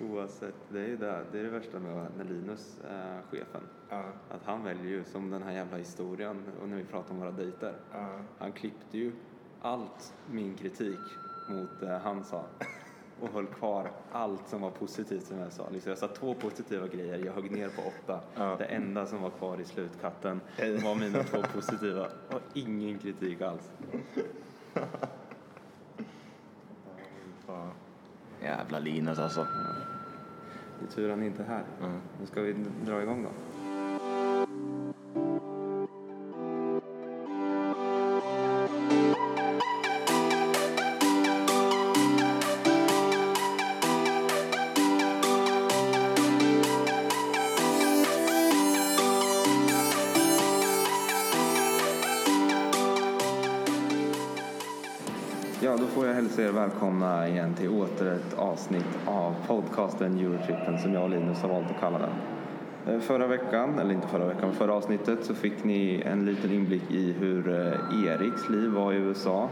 Oavsett, det är det, det, är det värsta med när Linus är chefen. Ja. Att han väljer ju, som den här jävla historien och när vi pratar om våra dejter. Ja. Han klippte ju allt min kritik mot det han sa och höll kvar allt som var positivt som jag sa. Liksom jag sa två positiva grejer, jag högg ner på åtta. Ja. Det enda som var kvar i slutkatten var mina två positiva och ingen kritik alls. Jävla Linus alltså. Det är tur han inte är här. Mm. Nu ska vi dra igång då. Välkomna igen till åter ett avsnitt av podcasten Eurotrippen som jag och Linus har valt att kalla den. Eh, förra veckan, eller inte förra veckan, förra avsnittet så fick ni en liten inblick i hur eh, Eriks liv var i USA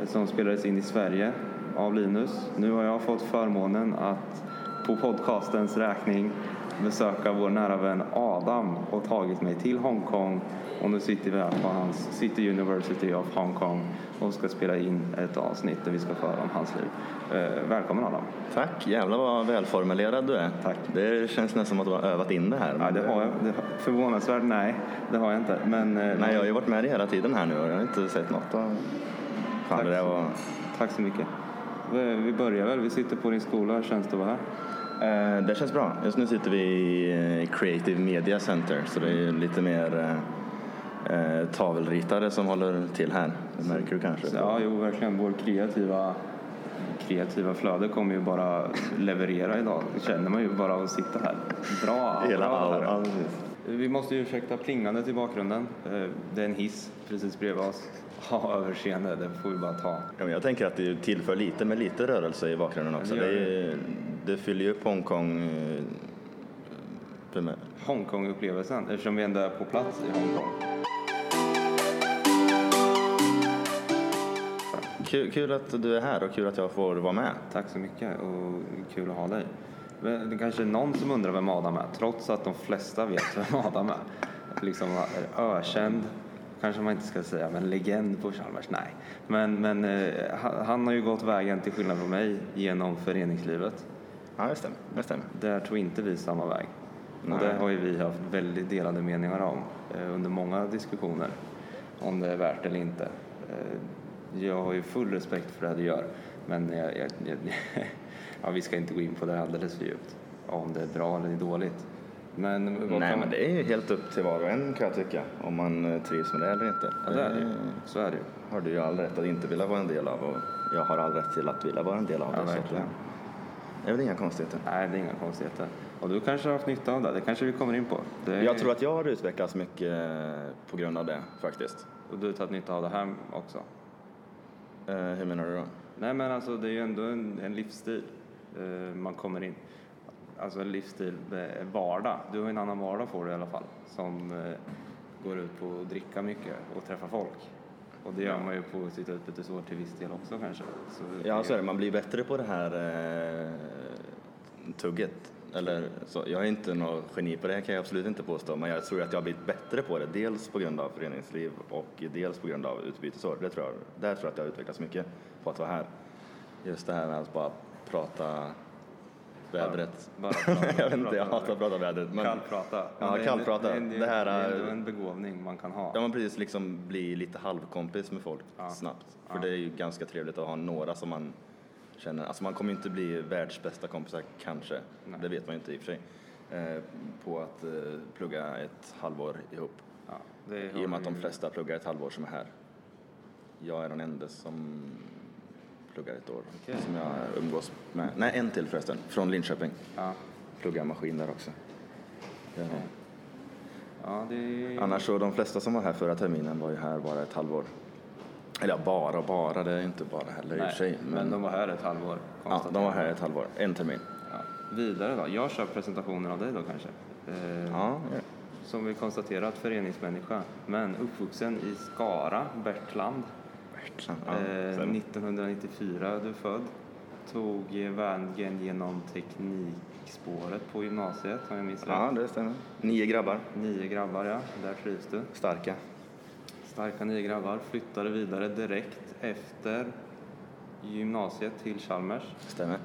eh, som spelades in i Sverige av Linus. Nu har jag fått förmånen att på podcastens räkning besöka vår nära vän Adam och tagit mig till Hongkong och nu sitter vi här på hans City University of Hong Kong och ska spela in ett avsnitt där vi ska föra om hans liv. Eh, välkommen Adam! Tack, jävlar vad välformulerad du är. Tack. Det känns nästan som att du har övat in det här. Ja, det har jag. Det, förvånansvärt nej, det har jag inte. Men, eh, Nej, jag har ju varit med dig hela tiden här nu och jag har inte sett något. Fan, Tack. det var... Tack så mycket. Vi börjar väl, vi sitter på din skola, hur känns det att vara här? Eh, det känns bra. Just nu sitter vi i Creative Media Center så det är lite mer eh, tavelritare som håller till här. Det märker du kanske. Så, ja, jo verkligen. Vår kreativa, kreativa flöde kommer ju bara leverera idag. Det känner man ju bara av att sitta här. Bra Hela auran. Vi måste ju ursäkta plingandet i bakgrunden. Eh, Det är en hiss precis bredvid oss. Ha överseende, det får vi bara ta. Ja, jag tänker att det tillför lite med lite rörelse i bakgrunden också. det Det, är, det fyller ju upp Hongkong. eh. Hongkong-upplevelsen, eftersom vi ändå är på plats i Hongkong. Kul, kul att du är här och kul att jag får vara med. Tack så mycket och kul att ha dig. Det kanske är någon som undrar vem Adam är, trots att de flesta vet vem Adam är. Liksom är ökänd, kanske man inte ska säga, men legend på Chalmers, nej. Men, men eh, han, har ju gått vägen, till skillnad från mig, genom föreningslivet. Ja, det stämmer. Det stämmer. Där tror inte vi samma väg. Nej. Och det har ju vi haft väldigt delade meningar om eh, under många diskussioner. Om det är värt eller inte. Eh, jag har ju full respekt för det du gör. Men jag, jag, jag, ja, vi ska inte gå in på det alldeles för djupt. Om det är bra eller dåligt. Men, Nej, kan- men det är ju helt upp till var och en kan jag tycka. Om man eh, trivs med det eller inte. Ja, det är det ju. Så är det ju. har du ju all rätt att inte vilja vara en del av och jag har all rätt till att vilja vara en del av det. verkligen. Det är väl inga konstigheter. Nej, det är inga konstigheter. Och du kanske har haft nytta av det. Det kanske vi kommer in på. Det Jag tror att jag har utvecklats mycket eh, på grund av det faktiskt. Och du har tagit nytta av det här också. Eh, hur menar du då? Nej men alltså det är ju ändå en, en livsstil eh, man kommer in. Alltså en livsstil, eh, vardag. Du har en annan vardag får du i alla fall. Som eh, går ut på att dricka mycket och träffa folk. Och det gör man ju på sitt utbytesår till viss del också kanske. Så Ja, så är det. Man blir bättre på det här eh, tugget. Eller, så, jag är inte något geni på det här kan jag absolut inte påstå, men jag tror att jag har blivit bättre på det. Dels på grund av föreningsliv och dels på grund av utbytesår. Det tror jag, där tror jag att jag har utvecklats mycket på att vara här. Just det här med att bara prata vädret. Bara prata- jag vet inte, jag prata- hatar att prata vädret. Men, Kallprata. Ja, Men är- kallprata. Det är, det är, Det här det är är- ändå en begåvning man kan ha. Ja, man precis liksom bli lite halvkompis med folk Ja. snabbt. För Ja. det är ju ganska trevligt att ha några som man känner, alltså man kommer ju inte bli världsbästa kompisar kanske, Nej. det vet man ju inte i och för sig, eh, på att eh, plugga ett halvår ihop. Ja, I och med att de flesta pluggar ett halvår som är här. Jag är den enda som pluggar ett år, Okej. som jag umgås med. Nej, en till förresten, från Linköping. Ja, Pluggar maskin där också. Ja. ja det är... Annars så de flesta som var här förra terminen var ju här bara ett halvår. Eller ja, bara och bara, det är inte bara heller i och Nej, för sig. men de var här ett halvår. ja, de var här ett halvår, en termin. Ja. Vidare då? Jag kör presentationen av dig då kanske. Eh, Ja, Som vi konstaterat föreningsmänniska, men uppvuxen i Skara, Bertland. Bertland. Ja, eh, sen- 1994 är du född. tog vägen genom teknikspåret på gymnasiet om jag minns rätt. Ja, det stämmer. Nio grabbar. Nio grabbar ja, där trivs du. Starka. Starka nio grabbar. Flyttade vidare direkt efter gymnasiet till Chalmers. Stämmer.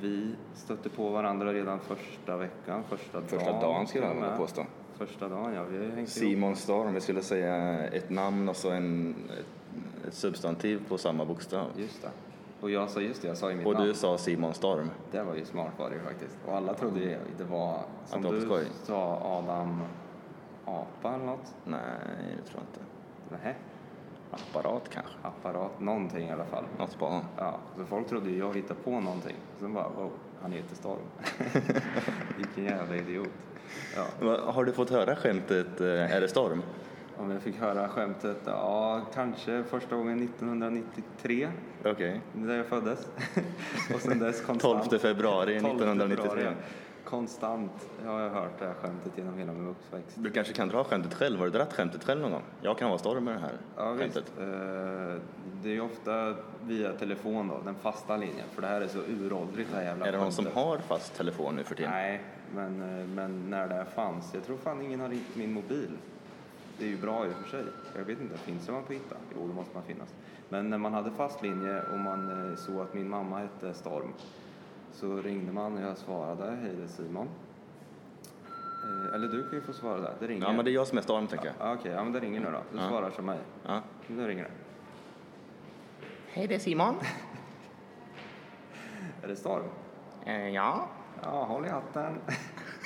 Vi stötte på varandra redan första veckan, första, Första dagen. dagen skulle jag vilja påstå. Första dagen, ja. Vi har. Simon Storm, vi skulle säga ett namn och så en, ett, ett substantiv på samma bokstav. Just det. Och jag sa just det, jag sa i mitt Och namn. du sa Simon Storm. Det var ju smart var det ju faktiskt. Och alla trodde ju det var, som det på du skoj. sa, Adam Apa eller något. Nej, det tror jag inte. Nej, Apparat kanske. apparat, någonting i alla fall. Något spa. Ja, så folk trodde ju jag hittade på någonting. Sen bara, wow, han heter Storm. Vilken jävla idiot. Ja, Har du fått höra skämtet eh, Är det storm? om jag fick höra skämtet, ja, kanske första gången 1993, Okej. där jag föddes. Och sen dess 12 konstant. februari 12 1993. februari, ja. Konstant har jag hört det här skämtet genom hela min uppväxt. Du kanske kan dra skämtet själv? Har du dragit skämtet själv någon gång? Jag kan vara storm med det här Ja, visst. skämtet. Eh, Det är ju ofta via telefon då, den fasta linjen, för det här är så uråldrigt det här jävla Är det någon som skämtet. har fast telefon nu för tiden? Nej, men, eh, men när det fanns. Jag tror fan ingen har ringt min mobil. Det är ju bra i och för sig. Jag vet inte, finns det man får hitta? Jo, det måste man finnas. Men när man hade fast linje och man eh, såg att min mamma hette Storm så ringde man och jag svarade, hej det är Simon. Eh, Eller du kan ju få svara där, det ringer. Ja, men det är jag som är storm tänker jag. Ja, Okej, ja men det ringer nu då. Du Ja. svarar som mig. Ja. Nu ringer det. Hej, det är Simon. Är det Storm? Eh, ja. Ja, håll i hatten.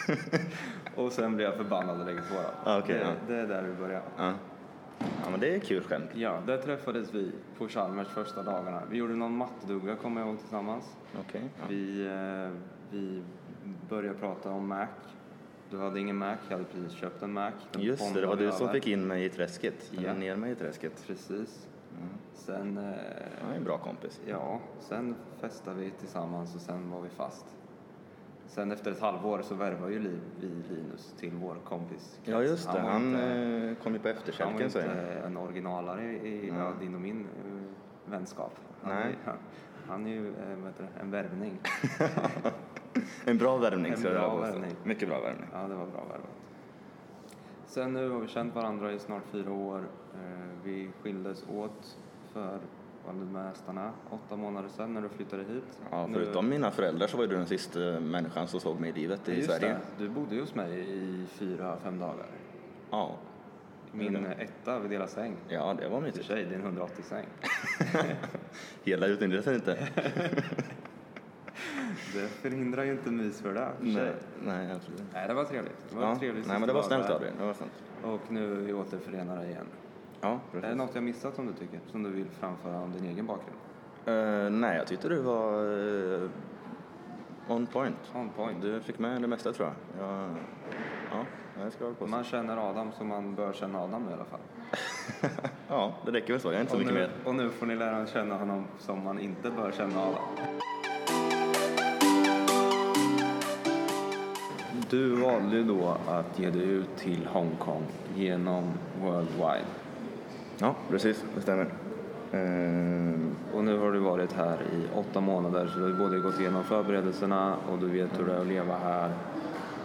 och sen blir jag förbannad och lägger på då. Ah, okej, det, ja. det är där vi börjar. ja. Ja, men det är kul skämt. Ja, där träffades vi på Chalmers första dagarna. Vi gjorde någon mattedugga kommer jag ihåg tillsammans. Okej. Ja. Vi, eh, vi började prata om Mac. Du hade ingen Mac, jag hade precis köpt en Mac. Den Just det, det var du som fick in mig i träsket. Ja. Eller ner mig i träsket. Precis. Mm. Sen, eh, Han är en bra kompis. ja, sen festade vi tillsammans och sen var vi fast. Sen efter ett halvår så värvade ju vi Linus till vår kompis. Ja, just det. var Han inte- eh, kom ju på Han var efterkälken inte säger han. en originalare i ja, din och min eh, vänskap. Han, Nej. är- han är ju eh, det, en värvning. En bra värvning En jag bra påstå. värvning. Mycket bra värvning. Ja, det var bra värvat. Sen nu har vi känt varandra i snart fyra år. Vi skildes åt för vad det med nästan åtta månader sedan när du flyttade hit. Ja, Nu- förutom mina föräldrar så var du den sista människan som såg mig i livet i Just Sverige. Det. Du bodde ju hos mig i fyra, fem dagar. Ja. Min Mm. etta, vi delade säng. ja, det var I mysigt. sig, det är en 180-säng. Hela utnyttjades inte. Det förhindrar ju inte mys för det. i sig. nej, nej, absolut. Nej, det var trevligt. Det var Ja. trevligt Nej, men det var snällt av dig. Det var snällt. Och nu är vi återförenade igen. Ja, Är det precis. något jag missat som du tycker? Som du vill framföra om din egen bakgrund? Eh, nej, jag tyckte du var eh, on point. On point. Du fick med det mesta tror jag. jag ja, jag ska på så. Man känner Adam som man bör känna Adam i alla fall. Ja, det räcker väl så. Jag är inte så Och mycket nu, mer. och nu får ni lära känna honom som man inte bör känna Adam. Du valde då att ge dig ut till Hongkong genom Worldwide. Ja, precis. Det stämmer. Eh, Och nu har du varit här i åtta månader så du har både gått igenom förberedelserna och du vet hur det är att leva här.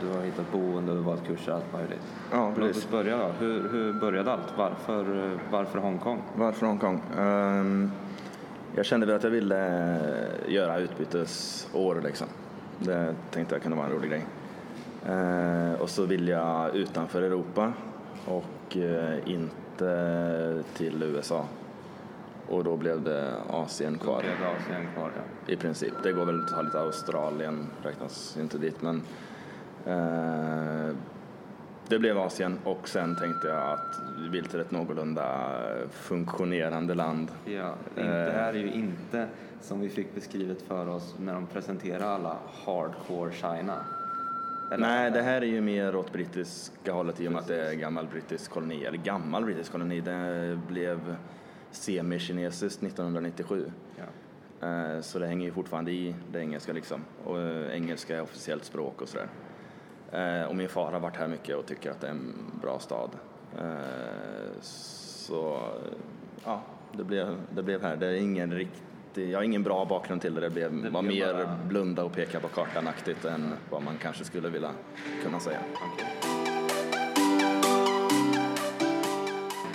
Du har hittat boende, du har valt kurser, allt möjligt. ja, Låt precis. oss börja då. Hur, hur började allt? Varför, varför Hongkong? Varför Hongkong? Ehm, jag kände väl att jag ville göra utbytesår liksom. Det tänkte jag kunde vara en rolig grej. Eh, och så vill jag utanför Europa och eh, inte till USA. Och då blev det Asien kvar blev det Asien kvar, ja. i princip. Det går väl att ta lite Australien, räknas inte dit men eh, det blev Asien och sen tänkte jag att vi vill till ett någorlunda funktionerande land. Ja, det inte- det här är ju inte som vi fick beskrivet för oss när de presenterade alla hardcore China. Eller? Nej, det här är ju mer åt brittiska hållet i och med att det är gammal brittisk koloni, eller gammal brittisk koloni. Det blev semi-kinesiskt 1997. Ja. Eh, Så det hänger ju fortfarande i det engelska liksom. Och eh, engelska är officiellt språk och sådär. Eh, Och min far har varit här mycket och tycker att det är en bra stad. Så ja, det blev, det blev här. Det är ingen rikt, riktig, jag har ingen bra bakgrund till det. Det blev, Det var mer bara- blunda och peka på kartan-aktigt än vad man kanske skulle vilja kunna säga.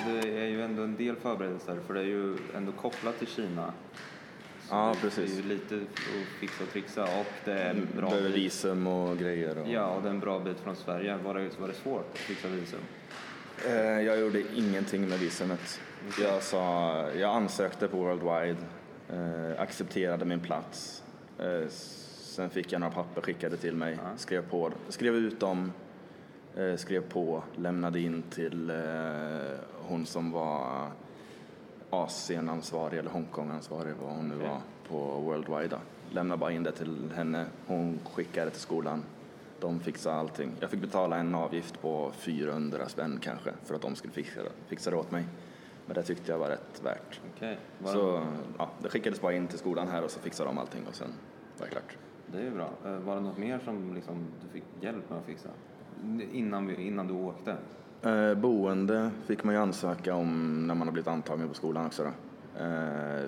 Det är ju ändå en del förberedelser för det är ju ändå kopplat till Kina. Så Ja, det- precis. Det är ju lite att fixa och trixa och det är en bra Behöver visum och grejer. Och... Ja, och det är en bra bit från Sverige. Var det, var det svårt att fixa visum? Eh, Jag gjorde ingenting med visumet. Jag, sa, jag ansökte på Worldwide, eh, accepterade min plats. Eh, sen fick jag några papper skickade till mig, Ja. skrev, på, skrev ut dem, eh, skrev på, lämnade in till eh, hon som var Asienansvarig eller Hongkongansvarig, vad hon nu Okej. var, på Worldwide. Lämnade bara in det till henne, hon skickade till skolan. De fixade allting. Jag fick betala en avgift på 400 spänn kanske för att de skulle fixa det, fixa det åt mig. Men det tyckte jag var rätt värt. Okej. Var Så ja, det skickades bara in till skolan här och så fixade de allting och sen var det klart. Det är ju bra. Eh, Var det något mer som liksom, du fick hjälp med att fixa? Innan, vi, innan du åkte? Eh, boende fick man ju ansöka om när man har blivit antagen på skolan också. Då. Eh,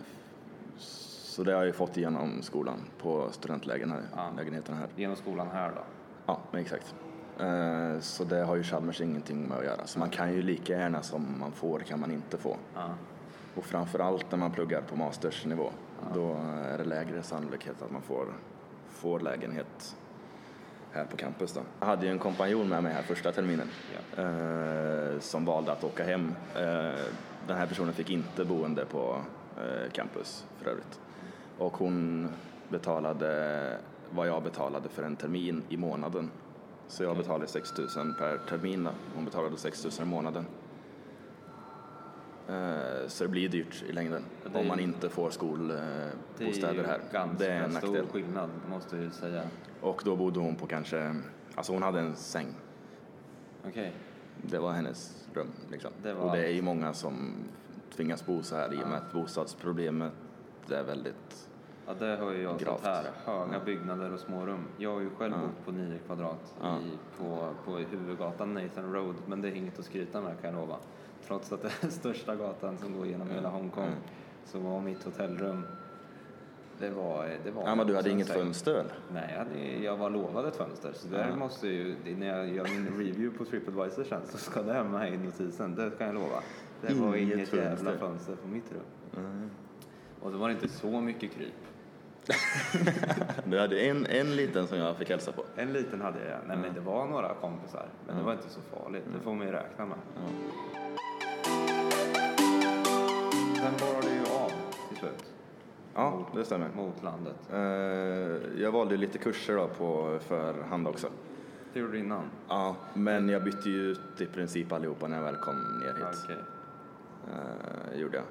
så det har jag ju fått igenom skolan på studentlägenheterna Ja. lägenheterna här. Genom skolan här då? Ja, men exakt. Eh, så det har ju Chalmers ingenting med att göra. Så man kan ju lika gärna som man får kan man inte få. Ja. Och framförallt när man pluggar på mastersnivå. Då är det lägre sannolikhet att man får, får lägenhet här på campus. Då. Jag hade ju en kompanjon med mig här första terminen Ja. eh, som valde att åka hem. Eh, den här personen fick inte boende på eh, campus för övrigt. Och hon betalade vad jag betalade för en termin i månaden. Så jag betalade 6 000 per termin. Hon betalade 6 000 i månaden. Eh, Så det blir dyrt i längden det om man inte får Det är skolbostäder här. ganska Det är en stor skillnad, måste jag säga. Och då bodde hon på kanske, alltså hon hade en säng. Okej. Det var hennes rum. Liksom. Det var Och det är ju många som tvingas bo så här i och med att bostadsproblemet är väldigt... Ja, det har ju jag sett här. Höga byggnader och små rum. Jag har ju själv Ja. bott på 9 kvadrat Ja. i, på, på huvudgatan Nathan Road, men det är inget att skryta med kan jag lova. Trots att det är största gatan som går genom hela Hongkong Mm. så var mitt hotellrum, det var... Det var Ja, men du hade inget säng. fönster eller? Nej, jag, hade, jag var lovad ett fönster. Så där Ja. måste ju, när jag gör min review på Tripadvisor sen så ska det med i notisen, det kan jag lova. Det var Inget inget jävla fönster. på mitt rum. Och så var det inte så mycket kryp. Du hade en, en liten som jag fick hälsa på. En liten hade jag, nej men det var några kompisar. Men det var inte så farligt, det får man ju räkna med. Ja. Sen bar det ju av till slut. Ja, Mot- det stämmer. Mot landet. Eh, Jag valde lite kurser då på förhand också. Det gjorde du innan? Ja, men jag bytte ju ut i princip allihopa när jag väl kom ner hit. Okej. Eh, gjorde jag.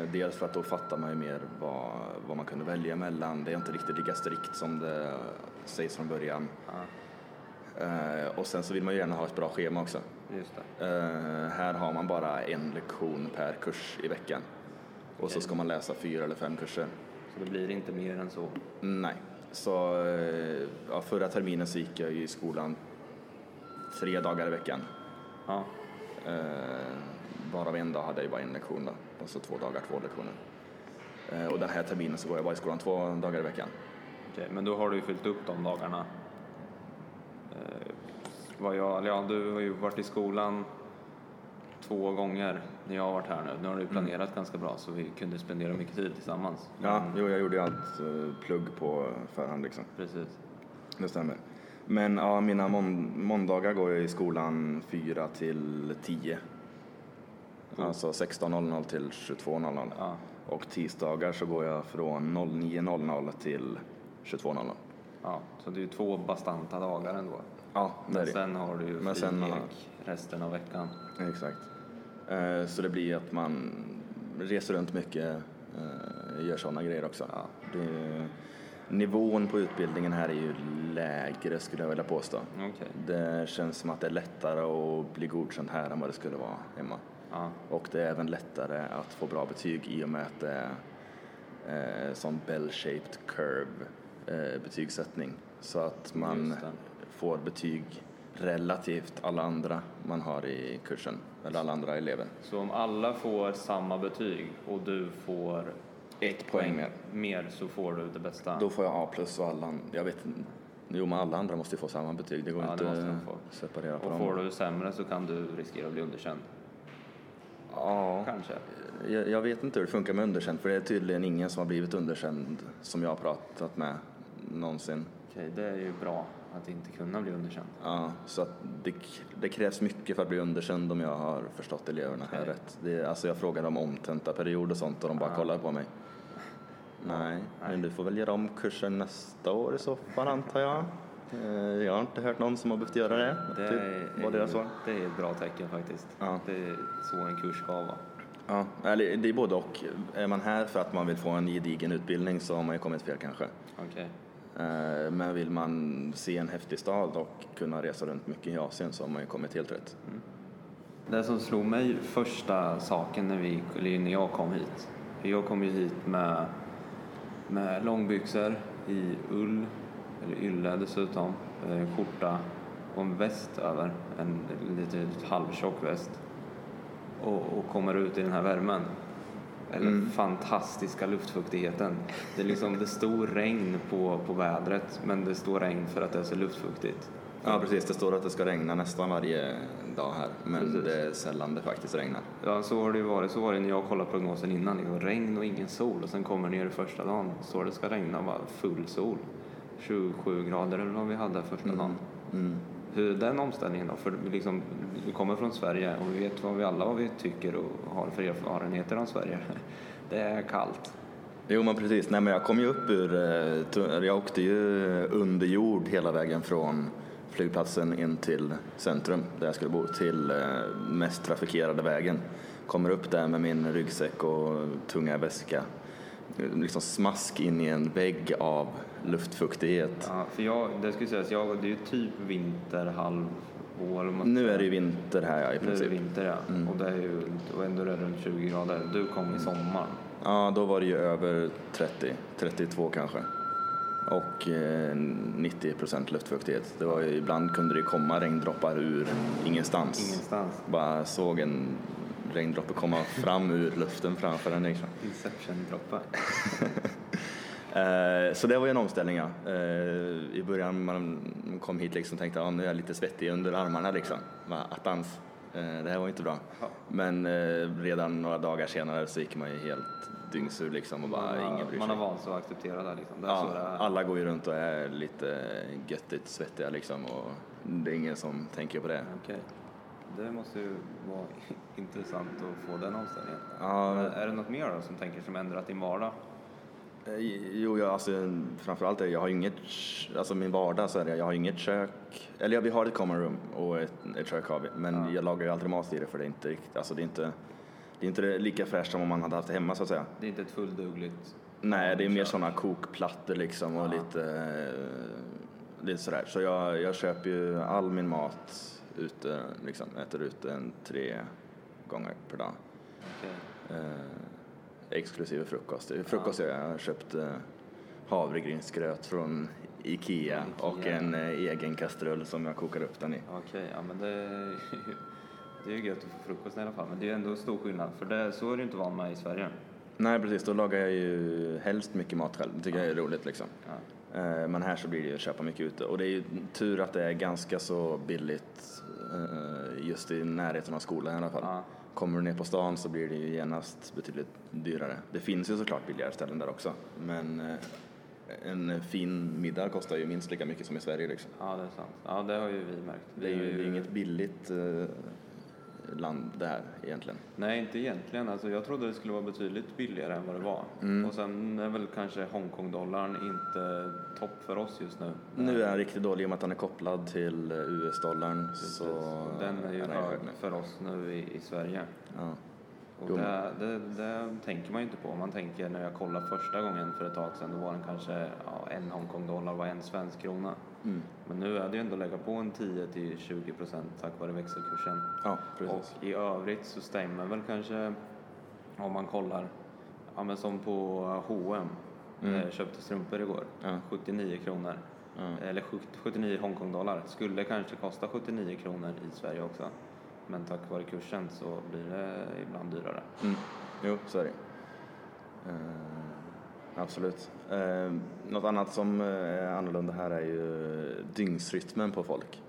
Eh, dels för att då fattar man ju mer vad, vad man kunde välja mellan. Det är inte riktigt lika strikt som det sägs från början. Ja, Eh, och sen så vill man ju gärna ha ett bra schema också. Eh, här har man bara en lektion per kurs i veckan. Och så ska man läsa fyra eller fem kurser. Så det blir inte mer än så? Nej. Så eh, ja, förra terminen så gick jag ju i skolan tre dagar i veckan. Ja. Varav en dag hade jag bara en lektion då. Och så två dagar, två lektioner. Eh, och den här terminen så går jag bara i skolan två dagar i veckan. Okej, men då har du ju fyllt upp de dagarna. Eh, vad jag, ja, du har ju varit i skolan två gånger när jag har varit här nu. Nu har du ju planerat ganska bra så vi kunde spendera mycket tid tillsammans. Ja, Men- jo, jag gjorde ju allt eh, plugg på förhand liksom. Precis. Det stämmer. Men ja, mina mån- måndagar går jag i skolan 4 till 10. Mm. Alltså 16.00 till 22.00. Ja, Och tisdagar så går jag från 09.00 till 22.00. ja, så det är ju två bastanta dagar ändå. Ja, det är det. sen har du ju Men fri sen, lek resten av veckan. Exakt. Eh, Så det blir att man reser runt mycket, eh, gör sådana grejer också. Ja. Det, nivån på utbildningen här är ju lägre skulle jag vilja påstå. Okej. Det känns som att det är lättare att bli godkänd här än vad det skulle vara hemma. Ja, Och det är även lättare att få bra betyg i och med att det är eh, sån bell-shaped curve eh, betygssättning. Så att man får betyg relativt alla andra man har i kursen, eller alla andra elever. så om alla får samma betyg och du får ett poäng mer. mer så får du det bästa. Då får jag A plus och alla, jag vet. Jo, men alla andra måste ju få samma betyg. Det går Ja, inte att separera på och dem. får du sämre så kan du riskera att bli underkänd. Ja, Kanske. jag, jag vet inte hur det funkar med underkänd, för det är tydligen ingen som har blivit underkänd som jag har pratat med någonsin. Okej, det är ju bra att inte kunna bli underkänd. Ja, så det, det krävs mycket för att bli underkänd om jag har förstått eleverna här Okej. rätt. Det, alltså jag frågade om omtentaperiod och sånt och de bara Ja. kollar på mig. Nej, men du får väl göra om kursen nästa år i så fall antar jag. Eh, Jag har inte hört någon som har behövt göra det. Det typ, är, var deras svar. det är ett bra tecken faktiskt. Ja. Det är så en kurs ska vara. Ja, eller det är både och. Är man här för att man vill få en gedigen utbildning så har man ju kommit fel kanske. Okej. Eh, Men vill man se en häftig stad och kunna resa runt mycket i Asien så har man ju kommit helt rätt. Det som slog mig första saken när, vi, eller när jag kom hit. Jag kom ju hit med, med långbyxor i ull, eller ylle dessutom, eh, skjorta och en väst över, en lite halvtjock väst. Och, och kommer ut i den här värmen. Eller Mm. fantastiska luftfuktigheten. Det, är liksom, det står regn på, på vädret men det står regn för att det är så luftfuktigt. Ja precis, det står att det ska regna nästan varje dag här men Precis. det är sällan det faktiskt regnar. Ja, så har det ju varit. Så var det när jag kollade prognosen innan. Liksom, regn och ingen sol. Och sen kommer ner i första dagen. Står det ska regna, bara full sol. 27 grader eller vad vi hade första dagen. Mm. Hur den omställningen då? För vi liksom, vi kommer från Sverige och vi vet vad vi alla vad vi tycker och har för erfarenheter om Sverige. Det är kallt. Jo men precis, nej men jag kom ju upp ur, eh, jag åkte ju under jord hela vägen från flygplatsen in till centrum där jag skulle bo till eh, mest trafikerade vägen. Kommer upp där med min ryggsäck och tunga väska. Liksom smask in i en vägg av luftfuktighet. Ja, för jag, det skulle sägas, jag, det är ju typ vinterhalvår. Nu är det ju vinter här ja, i Nu är det princip. vinter ja. Mm. Och, det är ju, och ändå är det runt 20 grader. Du kom i sommaren. Ja, då var det ju över 30, 32 kanske. Och eh, 90 procent luftfuktighet. Det var ju, ibland kunde det komma regndroppar ur ingenstans. Ingenstans. Bara såg en regndroppe komma fram ur luften framför en. Liksom. Inception-droppar. Eh, så det var ju en omställning. Ja. Eh, I början man kom hit liksom tänkte jag ah, nu är jag lite svettig under armarna. Liksom. Attans, eh, det här var inte bra. Men redan några dagar senare så gick man ju helt dyngsur liksom och bara man, ingen bryr man sig. har vant sig att acceptera det. Liksom. det Ja, alla går ju runt och är lite göttigt svettiga liksom och det är ingen som tänker på det. Okej. Det måste ju vara intressant att få den omställningen. Ja. Är det något mer då som tänker som ändrat din vardag? Eh, Jo, jag, alltså, framförallt är jag har inget, alltså min vardag så är det, jag har inget kök, eller ja, vi har ett common room och ett, ett kök har vi, men Ja. jag lagar ju aldrig mat i det för det är inte riktigt, alltså det är inte, det är inte lika fräscht som om man hade haft det hemma så att säga. Det är inte ett fulldugligt... Nej, det är mer sådana kokplattor liksom och Ja. lite, eh, lite sådär. Så jag, jag köper ju all min mat ute, liksom äter ute en tre gånger per dag. Okej. Eh, exklusive frukost. Frukost har jag köpt eh, havregrynsgröt från Ikea, Ikea. och en eh, egen kastrull som jag kokar upp den i. Okej, ja men det det är ju gött att få frukost i alla fall. Men det är ju ändå stor skillnad. För det, så är du inte van med i Sverige. Nej precis, då lagar jag ju helst mycket mat själv. Det tycker jag är roligt liksom. Ja. Eh, Men här så blir det ju att köpa mycket ute. Och det är ju tur att det är ganska så billigt just i närheten av skolan i alla fall. Ja. Kommer du ner på stan så blir det ju genast betydligt dyrare. Det finns ju såklart billigare ställen där också. Men eh, en fin middag kostar ju minst lika mycket som i Sverige liksom. ja, det är sant. Ja, det har ju vi märkt. Det är ju Vi är inget billigt eh, land det här egentligen. Nej, inte egentligen. Alltså, jag trodde det skulle vara betydligt billigare än vad det var. Mm. Och sen är väl kanske Hongkong-dollarn inte topp för oss just nu. Nu är han riktigt dålig i och med att han är kopplad till eh, US-dollarn. Så Den är ju hög för oss nu i, i Sverige. Ja. Och det, det, det tänker man ju inte på. Man tänker när jag kollade första gången för ett tag sedan, då var den kanske ja, en Hongkong-dollar var en svensk krona. Mm. Men nu är det ju ändå lägga på en 10-20 procent tack vare växelkursen. ja. Och i övrigt så stämmer väl kanske om man kollar, ja men som på H&M Mm. eh, köpte strumpor igår, Ja. 79 kronor. Eller 70 79 Hongkong-dollar. Skulle kanske kosta 79 kronor i Sverige också. Men tack vare kursen så blir det ibland dyrare. Mm. Jo, så är det. Eh, Absolut. Eh, något annat som är annorlunda här är ju dygnsrytmen på folk.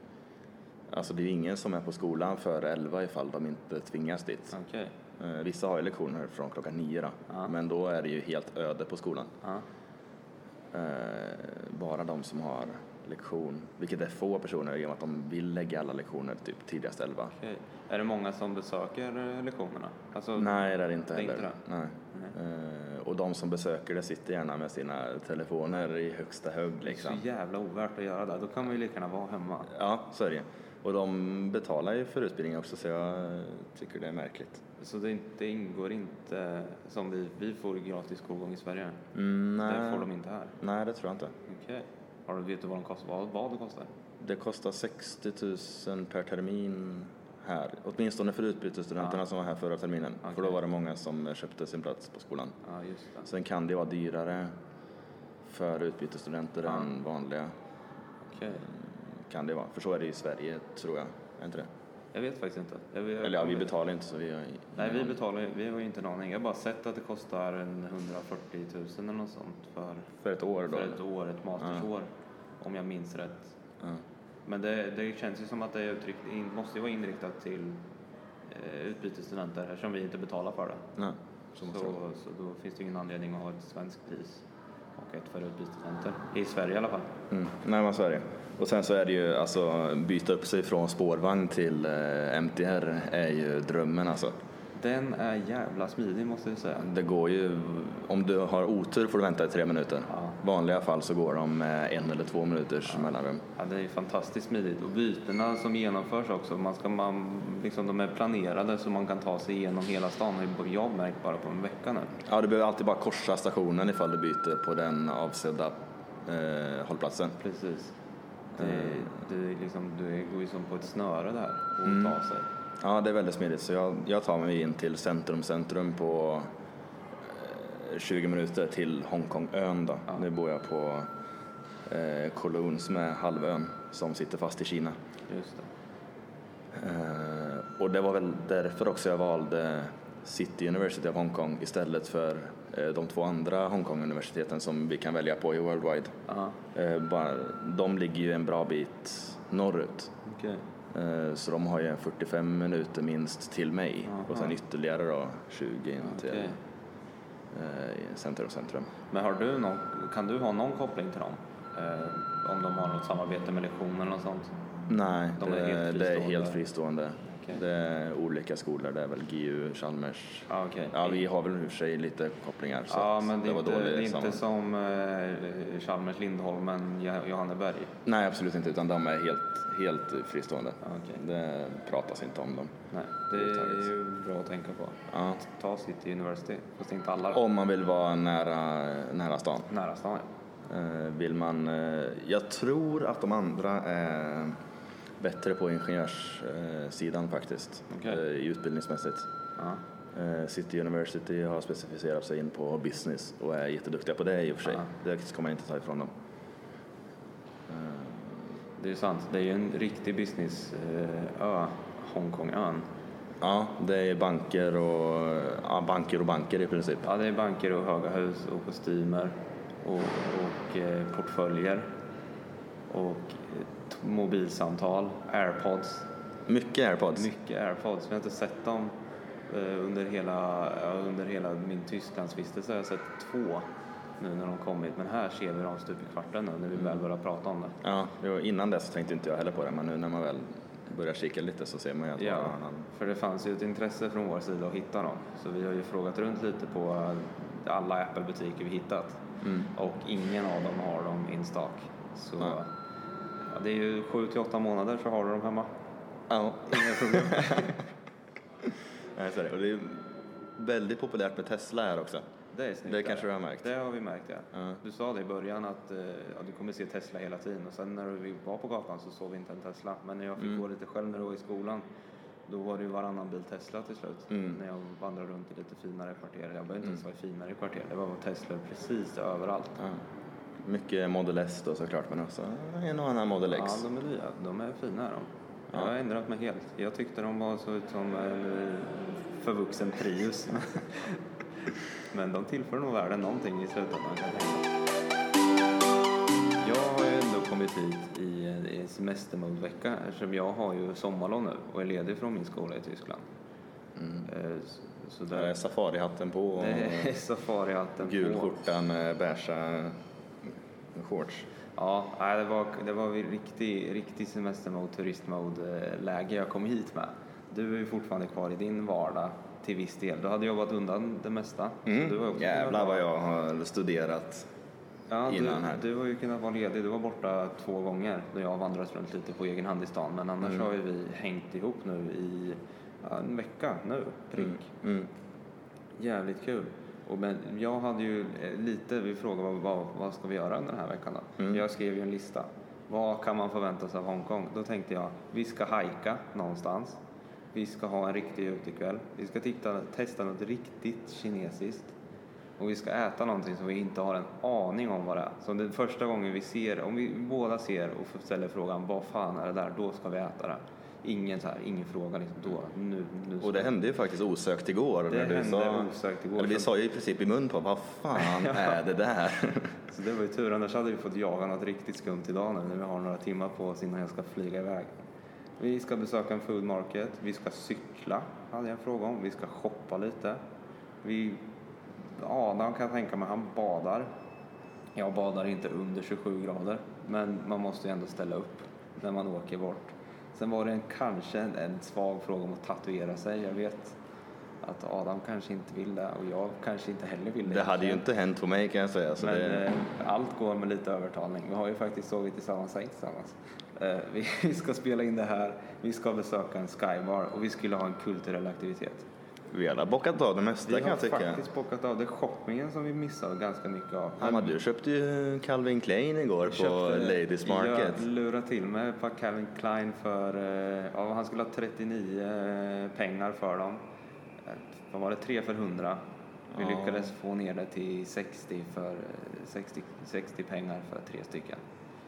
Alltså det är ju ingen som är på skolan före 11 ifall de inte tvingas dit. Okej. Eh, vissa har ju lektioner från klockan 9 då, Ja. men då är det ju helt öde på skolan. Ja. Eh, bara de som har lektion, vilket är få personer i och med att de vill lägga alla lektioner typ tidigast 11. Okej. Är det många som besöker eh, lektionerna? Alltså, Nej, det är det inte Det heller. inte Nej. Eh, och de som besöker det sitter gärna med sina telefoner i högsta hög Det är liksom. så jävla ovärt att göra det. Då kan man ju lika gärna vara hemma. Ja, så är det. Och de betalar ju för utbildning också så jag tycker det är märkligt. Så det, det ingår inte som vi, vi får gratis skolgång i Sverige. Mm, Det nej. får de inte här. nej, det tror jag inte. Okej. Har du, vet du vad, de kostar, vad, vad det kostar? Det kostar 60 000 per termin här. Åtminstone för utbytesstudenterna Ja. som var här förra terminen. För Okej. då var det många som köpte sin plats på skolan. Ja, just det. Sen kan det vara dyrare för utbytesstudenter Ja. än vanliga. Okej. Kan det vara. För så är det i Sverige tror jag. Är inte det? Jag vet faktiskt inte. Jag, jag, Eller ja, vi betalar inte så vi har Nej, vi betalar vi har ju inte en aning. Jag har bara sett att det kostar en 140 000 eller något sånt för, För ett år då? för ett år, ett mastersår. Om jag minns rätt. Ja. Men det, det känns ju som att det är uttryckt, måste vara inriktat till eh, utbytesstudenter eftersom vi inte betalar för det. Nej, så Så, så då finns det ingen anledning att ha ett svenskt pris och ett för utbytesstudenter. I Sverige i alla fall. Mm. Är det. Och sen så är det ju alltså byta upp sig från spårvagn till eh, MTR är ju drömmen alltså. Den är jävla smidig måste jag säga. Det går ju, om du har otur får du vänta i tre minuter. Ja. Vanliga fall så går de med en eller två minuters mellanrum. Ja, det är fantastiskt smidigt. Och bytena som genomförs också, man ska, man, liksom, de är planerade så man kan ta sig igenom hela stan. har ju jag märkt bara på en vecka nu. Ja, du behöver alltid bara korsa stationen ifall du byter på den avsedda eh, hållplatsen. Precis. Det, det är liksom, du går ju som på ett snöre där och Mm. ta sig. Ja, det är väldigt smidigt. Så jag, jag tar mig in till centrum, centrum på eh, 20 minuter till Hongkongön då. Ja. Nu bor jag på eh, Kowloon som är halvön som sitter fast i Kina. Just det. Eh, och det var väl därför också jag valde City University of Hong Kong istället för eh, de två andra Hongkong-universiteten som vi kan välja på i Worldwide. Eh, bara, de ligger ju en bra bit norrut. okej. Eh, Så de har ju en 45 minuter minst till mig Aha. och sen ytterligare då 20 in till Okej. eh, centrum centrum. Men har du någon, kan du ha någon koppling till dem? Om de har något samarbete med lektioner eller något sånt? Nej, De det, är det är helt fristående. Okej. Det är olika skolor, det är väl GU, Chalmers. Ja, okej. Ja, vi har väl i och för sig lite kopplingar. Så Ja, att men det är var inte, det är inte samman- som eh, Chalmers Lindholmen, Jo- Johanneberg. Nej, absolut inte, utan de är helt, helt fristående. Ja, okej. Det pratas inte om dem. Nej, det är ju bra att tänka på. Ja. Ta City University, fast inte alla. Om man vill vara nära, nära stan. Nära stan, ja. Eh, vill man, eh, jag tror att de andra är bättre på ingenjörssidan faktiskt, Okej. eh, utbildningsmässigt. ja. Eh, City University har specificerat sig in på business och är jätteduktiga på det i och för sig. Ja. Det ska man inte ta ifrån dem. Det är ju sant. Det är ju en riktig businessö, Hongkongön. Ja, det är banker och, ja, banker och banker i princip. Ja, det är banker och höga hus och kostymer och, och eh, portföljer och eh, mobilsamtal, airpods. Mycket airpods. Mycket airpods. Vi har inte sett dem eh, under hela, under hela min Tysklandsvistelse. Jag har sett två nu när de kommit. Men här ser vi dem stup i kvarten nu när vi väl börjar prata om det. Ja, jo, innan dess tänkte inte jag heller på det, men nu när man väl börjar kika lite så ser man ju att Ja, varannan- för det fanns ju ett intresse från vår sida att hitta dem. Så vi har ju frågat runt lite på alla Apple-butiker vi hittat. Mm. Och ingen av dem har dem in stock. Så ja, det är ju 7 till 8 månader så har du dem hemma. Ja. Inga problem. Nej, så är det. Och det är väldigt populärt med Tesla här också. Det är snyggt. Det kanske du har märkt. Det har vi märkt ja. Ja. Du sa det i början att ja, du kommer se Tesla hela tiden och sen när vi var på gatan så såg vi inte en Tesla. Men när jag fick Mm. gå lite själv när du var i skolan då var det ju varannan bil Tesla till slut. Mm. När jag vandrade runt i lite finare kvarter. Jag behöver inte ens vara i finare kvarter. Det var Tesla precis överallt. Ja. Mycket Model S då såklart, men också en och annan Model X. Ja, de är nya. De är fina de. Ja. Jag har ändrat mig helt. Jag tyckte de var så ut som en eh, förvuxen Prius. Men de tillför nog världen någonting i slutändan kan jag tänka. Jag har ju ändå kommit hit i, i semestermodvecka eftersom jag har ju sommarlov nu och är ledig från min skola i Tyskland. Eh, så- Där är där, safarihatten på och det är safarihatten gul skjorta med beiga shorts. Ja, det var, det var riktig, riktig semestermode, turistmode-läge jag kom hit med. Du är ju fortfarande kvar i din vardag till viss del. Du hade jobbat undan det mesta. så du har också Mm. Jävlar vad jag har studerat. ja, innan du, här. Du har ju kunnat vara ledig. Du var borta två gånger då jag har vandrat runt lite på egen hand i stan. Men annars Mm. har ju vi hängt ihop nu i ja, en vecka nu, prick. Mm. Jävligt kul. Och men jag hade ju eh, lite, vi frågade vad, vad, vad ska vi göra under den här veckan då? Mm. Jag skrev ju en lista. Vad kan man förvänta sig av Hongkong? Då tänkte jag, vi ska hajka någonstans. Vi ska ha en riktig utekväll. Vi ska titta, testa något riktigt kinesiskt. Och vi ska äta någonting som vi inte har en aning om vad det är. Så den första gången vi ser, om vi båda ser och ställer frågan vad fan är det där? Då ska vi äta det. Ingen, så här, ingen fråga liksom, då, nu, nu ska Och det hände ju faktiskt osökt igår. Det när du hände sa, osökt igår. Eller vi sa ju i princip i mun på vad fan är det där? Så det var ju tur, annars hade vi fått jaga något riktigt skumt idag nu när vi har några timmar på oss innan jag ska flyga iväg. Vi ska besöka en food market, vi ska cykla, hade jag en fråga om. Vi ska shoppa lite. Vi, Adam kan jag tänka mig, han badar. Jag badar inte under 27 grader, men man måste ju ändå ställa upp när man åker bort. Sen var det en, kanske en, en svag fråga om att tatuera sig. Jag vet att Adam kanske inte vill det och jag kanske inte heller vill det. Det hade ju inte hänt på mig kan jag säga. Men det, eh, allt går med lite övertalning. Vi har ju faktiskt sovit i samma säng tillsammans. Eh, vi, vi ska spela in det här, vi ska besöka en skybar och vi skulle ha en kulturell aktivitet. Vi har bockat av det mesta Vi kan har jag tycka. faktiskt bockat av det shoppingen som vi missade ganska mycket av. Men du köpte ju Calvin Klein igår på Köpte- Ladies Market. Jag lurade till mig ett par Calvin Klein för, eh, ja, han skulle ha 39 pengar för dem. Eh, Vad var det, 3 för 100. Vi Ja. lyckades få ner det till 60, för, eh, 60, 60 pengar för tre stycken.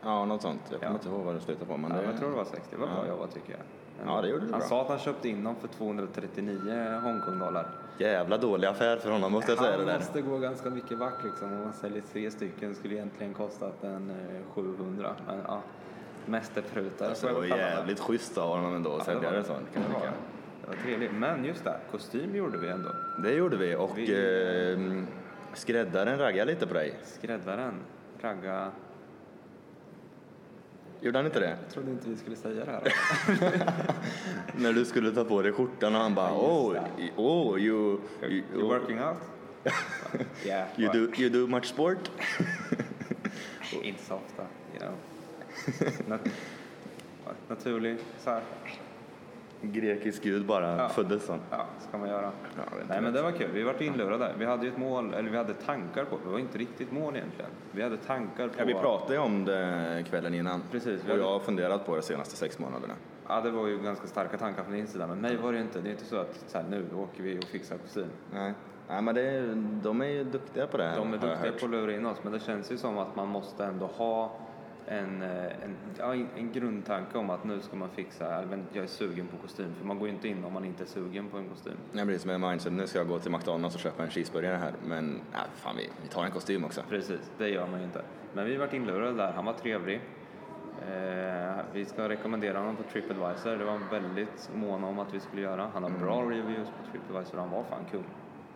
Ja, något sånt. Jag kommer Ja. inte ihåg vad det slutade på. Men Ja, det... jag tror det var 60. Det var bra jobbat tycker jag. Ja, det gjorde du Han bra. sa att han köpte in dem för 239 Hongkongdollar. Jävla dålig affär för honom måste jag säga det Han där. måste gå ganska mycket back liksom. Om man säljer tre stycken skulle egentligen kostat en eh, 700. Men ja, mästerprutare Alltså, det var jävligt schysst av honom ändå att Ja, sälja det sånt kan jag Det var tycka. det. Det var trevligt. Men just det, kostym gjorde vi ändå. Det gjorde vi och Vi- eh, skräddaren raggade lite på dig. Skräddaren, ragga. Gjorde han inte det? Jag trodde inte vi skulle säga det här. När du skulle ta på dig skjortan och han bara oh, oh you, you, You working out? yeah. you, do, you do much sport? Inte så ofta, you know. Nat- naturlig, så här. Grekisk gud bara Ja. föddes sån. Ja, ska man göra. Ja, Nej men det var kul. Vi vart inlurade. Vi hade ju ett mål, eller vi hade tankar på, det var inte riktigt mål egentligen. Vi hade tankar på... Ja, vi pratade ju om det kvällen innan. Precis, Och hade- jag har funderat på det senaste sex månaderna. Ja, det var ju ganska starka tankar från din sida. Men mig var det ju inte. Det är inte så att så här, nu åker vi och fixar kostym. Nej, Nej men det, de är ju duktiga på det här. De är duktiga på att lura in oss, men det känns ju som att man måste ändå ha en, eh, en, ja, en grundtanke om att nu ska man fixa, men jag är sugen på kostym. För man går ju inte in om man inte är sugen på en kostym. Blir som en mindset, nu ska jag gå till McDonalds och köpa en cheeseburgare här. Men nej, fan vi, vi tar en kostym också. Precis, det gör man ju inte. Men vi vart inlurade där, han var trevlig. Eh, vi ska rekommendera honom på Tripadvisor. Det var han väldigt mån om att vi skulle göra. Han har bra reviews på Tripadvisor. Han var fan kul.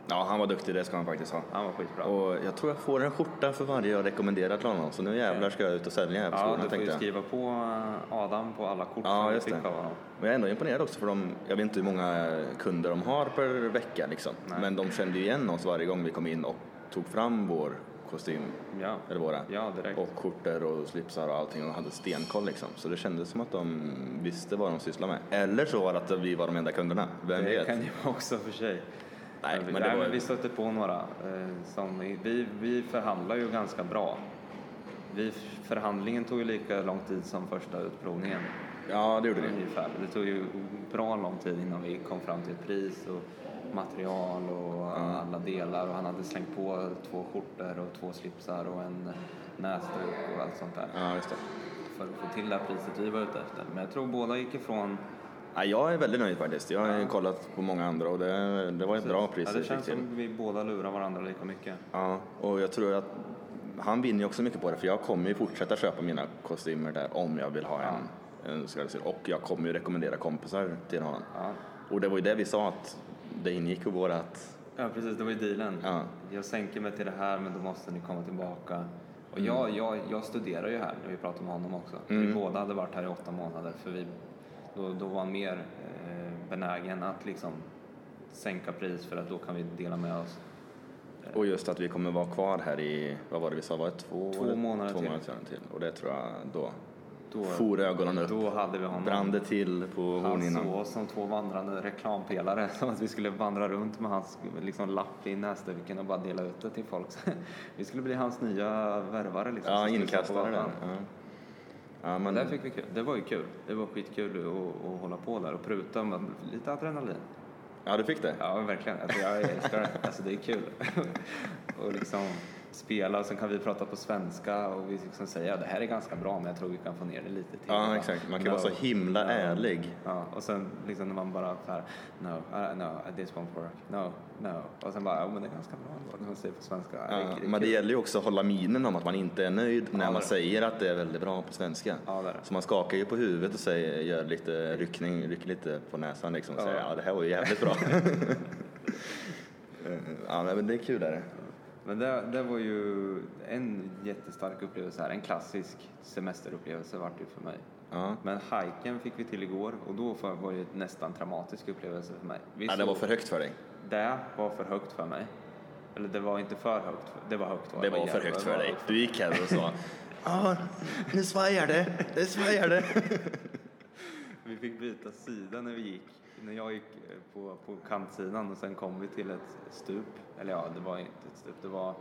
Ja, han var duktig, det ska han faktiskt ha. Han var skitbra. Och jag tror jag får en skjorta för varje jag rekommenderar till honom. Så nu jävlar ska jag ut och sälja på ja, skolan du får ju tänkte jag. skriva på eh, Adam på alla kort Ja, som just fick det. av honom. Men jag är ändå imponerad också för de, jag vet inte hur många kunder de har per vecka liksom. Nej. Men de kände ju igen oss varje gång vi kom in och tog fram vår kostym, Ja, eller våra. ja direkt. Och skjortor och slipsar och allting och hade stenkoll liksom. Så det kändes som att de visste vad de sysslade med. Eller så var det att vi var de enda kunderna, vem det vet? kan ju vara också för sig. Nej, men nej, var- men vi stötte på några. Eh, som, vi, vi förhandlar ju ganska bra. Vi, förhandlingen tog ju lika lång tid som första utprovningen. Ja, det gjorde. Ungefär. Det tog ju bra lång tid innan vi kom fram till ett pris och material och alla delar. Och han hade slängt på två skjortor och två slipsar och en näsduk och allt sånt där. Ja, just det. För att få till det här priset vi var ute efter. Men jag tror båda gick ifrån Ja, jag är väldigt nöjd faktiskt. Jag har kollat på många andra och det, det var ett bra pris Ja, det känns som vi båda lurar varandra lika mycket. Ja, och jag tror att han vinner ju också mycket på det för jag kommer ju fortsätta köpa mina kostymer där om jag vill ha en, en skräddarsydd. Och jag kommer ju rekommendera kompisar till honom. Ja. Och det var ju det vi sa att det ingick i vårat... Ja precis, det var ju dealen. Ja. Jag sänker mig till det här men då måste ni komma tillbaka. Och Mm. jag, jag, jag studerar ju här när vi pratar med honom också. Mm. Vi båda hade varit här i åtta månader för vi, då, då var han mer eh, benägen att liksom sänka pris för att då kan vi dela med oss. Och just att vi kommer vara kvar här i, vad var det vi sa, var det två, Två månader två till. månader till. Och det tror jag då, Då, for ögonen upp. då hade vi honom. Brann det till på Han hornhinnan. såg oss som två vandrande reklampelare, som att vi skulle vandra runt med hans liksom, lapp i näsduken och bara dela ut det till folk. vi skulle bli hans nya värvare. Liksom, Ja, inkastare där. Ja. Ja, Men men, där fick vi kul. Det var ju kul. Det var skitkul att, att hålla på där och pruta med lite adrenalin. ja, du fick det? Ja, verkligen. Alltså, jag älskar det. Alltså, det är kul. och liksom spela och sen kan vi prata på svenska och vi liksom säga att det här är ganska bra men jag tror vi kan få ner det lite till. Ja, exakt. Man kan vara så himla Ja. ärlig. Ja, och sen liksom när man bara så här, no, uh, no, this won't work, no, no. Och sen bara, ja men det är ganska bra ändå när man säger på svenska. Ja, det Ja, det men det gäller ju också att hålla minen om att man inte är nöjd när man säger att det är väldigt bra på svenska. Ja, det. Så man skakar ju på huvudet och säger, gör lite ryckning, rycker lite på näsan liksom och Ja. säger ja det här var ju jävligt bra. ja men det är kul är det. Men det, det var ju en jättestark upplevelse här, en klassisk semesterupplevelse vart det för mig. Ja. Men hajken fick vi till igår och då var var det nästan traumatisk upplevelse för mig. Vi ja, det var för högt för dig. Det var för högt för mig. Eller det var inte för högt, för- det var högt. Det var för jävla- högt för var dig. Du gick här och sa ja nu svajar det, det svajar det. Vi fick byta sida när vi gick. När jag gick eh, på, på kantsidan och sen kom vi till ett stup. Eller ja, det var inte ett stup, det var...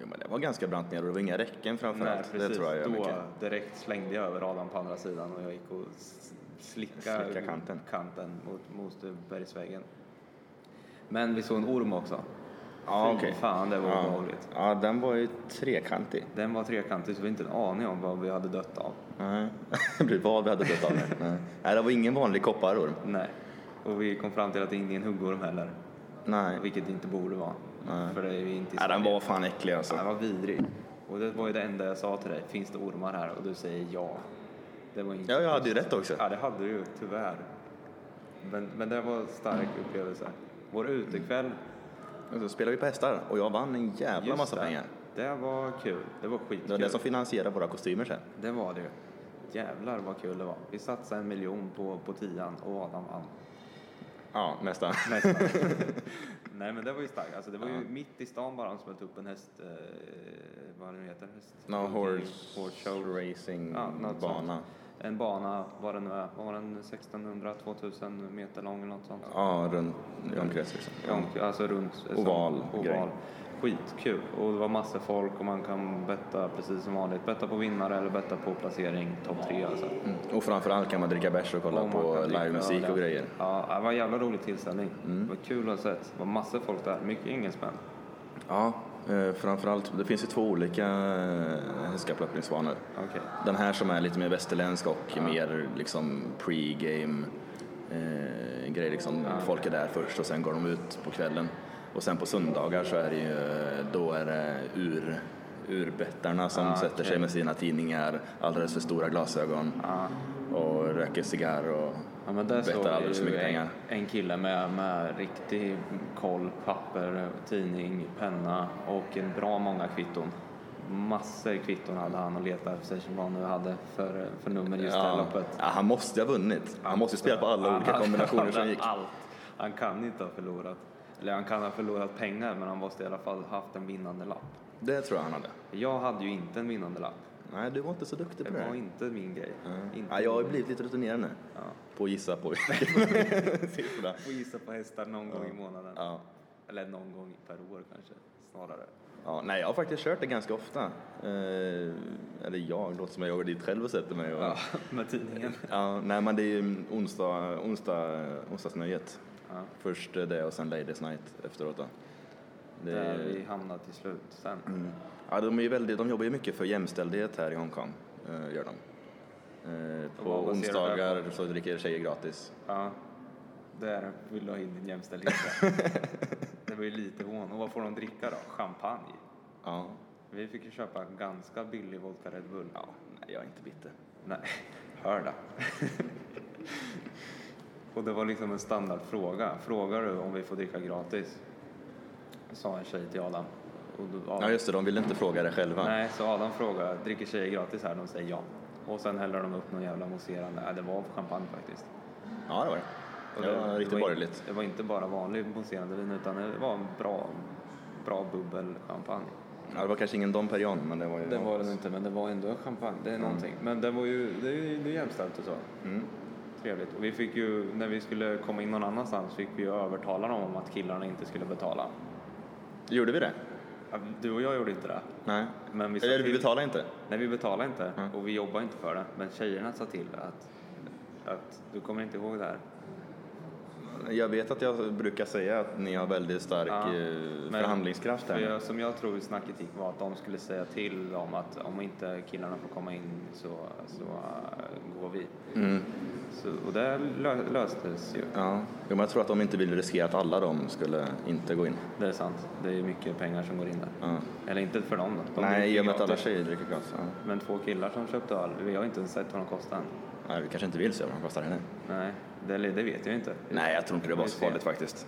Jo men det var ganska brant ner och det var inga räcken framförallt. Det tror jag gör Då direkt slängde jag över Adam på andra sidan och jag gick och slickade Slicka kanten. kanten mot, mot bergsväggen. Men vi såg en orm också. Ja, Fy okej. fan, det var ja. obehagligt. Ja, den var ju trekantig. Den var trekantig så vi hade inte en aning om vad vi hade dött av. Nej, det vad vi hade dött av. Nej. Nej, det var ingen vanlig kopparorm. Nej. Och vi kom fram till att det är en huggorm heller. Nej. Vilket det inte borde vara. Nej. För det är ju inte Nej, den var fan äcklig alltså. Den var vidrig. Och det var ju det enda jag sa till dig. Finns det ormar här? Och du säger ja. Det var inte Ja, jag hade ju rätt också. Ja, det hade du ju tyvärr. Men, men det var en stark upplevelse. Vår utekväll. Och så spelade vi på hästar och jag vann en jävla just massa det, pengar. Det var kul. Det var skitkul. Det var det som finansierade våra kostymer sen. Det var det ju. Jävlar vad kul det var. Vi satsade en miljon på, på tian och Adam vann. Ja, nästan. Nästan. Nej men det var ju starkt. Alltså, det var ju mitt i stan bara de smällde upp en häst... Eh, vad nu heter? Häst, No horse, horse show. racing Ja, bana. sånt. En bana, vad det nu är. Var den? 1600-2000 meter lång eller något sånt? Ja, runt i omkrets liksom. Ja. Alltså runt... Oval som- grej. Skitkul. Och det var massor folk och man kan betta precis som vanligt. Betta på vinnare eller betta på placering topp tre alltså. Mm. Och framförallt kan man dricka bärs och kolla Och på livemusik och grejer. Ja, det var en jävla rolig tillställning. Mm. Det var kul att ha sett. Det var massor folk där. Mycket engelsmän. Ja, eh, framförallt. Det finns ju två olika eh, hästkapplöpningsbanor. Okej. Den här som är lite mer västerländsk och mer liksom pre-game eh, grej. Liksom. Folk är där först och sen går de ut på kvällen. Och sen på söndagar så är det ju, då är det ur, urbettarna som Ah, sätter sig okej. med sina tidningar, alldeles för stora glasögon och röker cigarr och Ja, men där bettar alldeles för ju mycket en, pengar. en kille med, med riktig koll, papper, tidning, penna och en bra många kvitton. Massor kvitton hade han att leta efter som han nu hade för, för nummer just det här Ja, loppet. ja, han måste ha vunnit. Han måste spela på alla olika kombinationer som gick. Allt. Han kan inte ha förlorat. Eller han kan ha förlorat pengar men han måste i alla fall haft en vinnande lapp. Det tror jag han hade. Jag hade ju inte en vinnande lapp. Nej, du var inte så duktig Det på det. var inte min grej. Inte Ja, jag har min- blivit lite rutinerad nu Ja. på att gissa på siffrorna. Får gissa på hästar någon gång i månaden. Ja. Eller någon gång per år kanske, snarare. Ja, nej, jag har faktiskt kört det ganska ofta. Eh, eller jag, låter som jag gör dit själv och sätter mig. Och, Ja, med tidningen. Ja, nej, men det är ju onsdag, onsdag, onsdagsnöjet. Ja. Först det och sen Ladies Night efteråt. Då. Det, Där vi hamnade till slut sen. Mm. Ja, de, är väldigt, de jobbar ju mycket för jämställdhet här i Hongkong, eh, gör de. Eh, På det onsdagar så dricker tjejer gratis. Ja, där vill du ha in din jämställdhet. det var ju lite hån. Och vad får de dricka då? Champagne? Ja. Vi fick ju köpa ganska billig vodka Red Bull. ja. Nej, jag är inte bitter. Nej, hör då. och det var liksom en standardfråga. Frågar du om vi får dricka gratis? Sa en tjej till Adam. Och då, Adam Ja, just det. De ville inte fråga det själva. Nej, så Adam frågar, dricker tjejer gratis här? De säger ja. Och sen häller de upp någon jävla mousserande. Nej, det var champagne faktiskt. Ja, det var det. Och Det var riktigt borgerligt. Det var inte bara vanlig mousserande vin utan det var en bra, bra bubbelchampagne. Ja, det var kanske ingen Dom Perignon, men det var ju... Det var det inte, men det var ändå champagne. Det är någonting. Men det var ju, det är ju det jämställt och så. Mm. Trevligt. Och vi fick ju, när vi skulle komma in någon annanstans fick vi ju övertala dem om att killarna inte skulle betala. Gjorde vi det? Du och jag gjorde inte det. Nej. Men vi Eller vi till- betalade inte? Nej, vi betalade inte Mm. och vi jobbar inte för det. Men tjejerna sa till att, att du kommer inte ihåg det här. Jag vet att jag brukar säga att ni har väldigt stark Ja, eh, förhandlingskraft För här. jag, som jag tror snacket gick var att de skulle säga till dem att om inte killarna får komma in så, så äh, går vi. Mm. Så, och det lö, löstes ju. Ja, jo, men jag tror att de inte vill riskera att alla de skulle inte gå in. Det är sant. Det är mycket pengar som går in där. Ja. Eller inte för dem då. De Nej, i och med att alla gratis. tjejer dricker gas. Ja. Men två killar som köpte öl, vi har inte ens sett vad de kostar än. Nej, vi kanske inte vill se vad de kostar henne. Nej, det, det vet jag inte. Nej, jag tror inte det var så farligt faktiskt.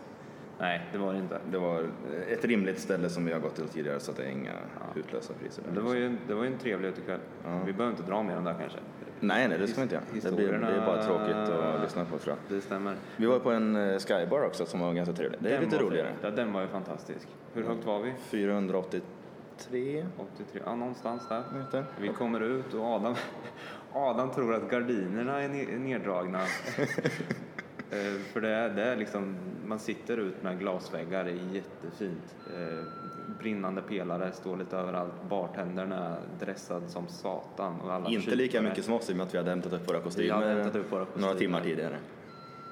Nej, det var det inte. Det var ett rimligt ställe som vi har gått till tidigare så att det är inga hutlösa priser. Men det var ju, en- det var ju en trevlig utekväll. Ja. Vi behöver inte dra mer om det här kanske. Nej, nej, det ska vi inte göra. Det blir, det är bara tråkigt att lyssna på tror jag. Det stämmer. Vi var på en eh, skybar också som var ganska trevlig. Det är Den lite roligare. Ja, den var ju fantastisk. Hur högt var vi? 483 83? Ja, någonstans där. meter. Vi kommer ut och Adam, Adam tror att gardinerna är ne- neddragna. Eh, För det är, det är liksom, man sitter ut med glasväggar, det är jättefint. Eh, Brinnande pelare står lite överallt. Bartendern är dressad som satan. Och alla Inte lika mycket som oss i och med att vi hade hämtat upp våra kostymer, upp våra några timmar tidigare.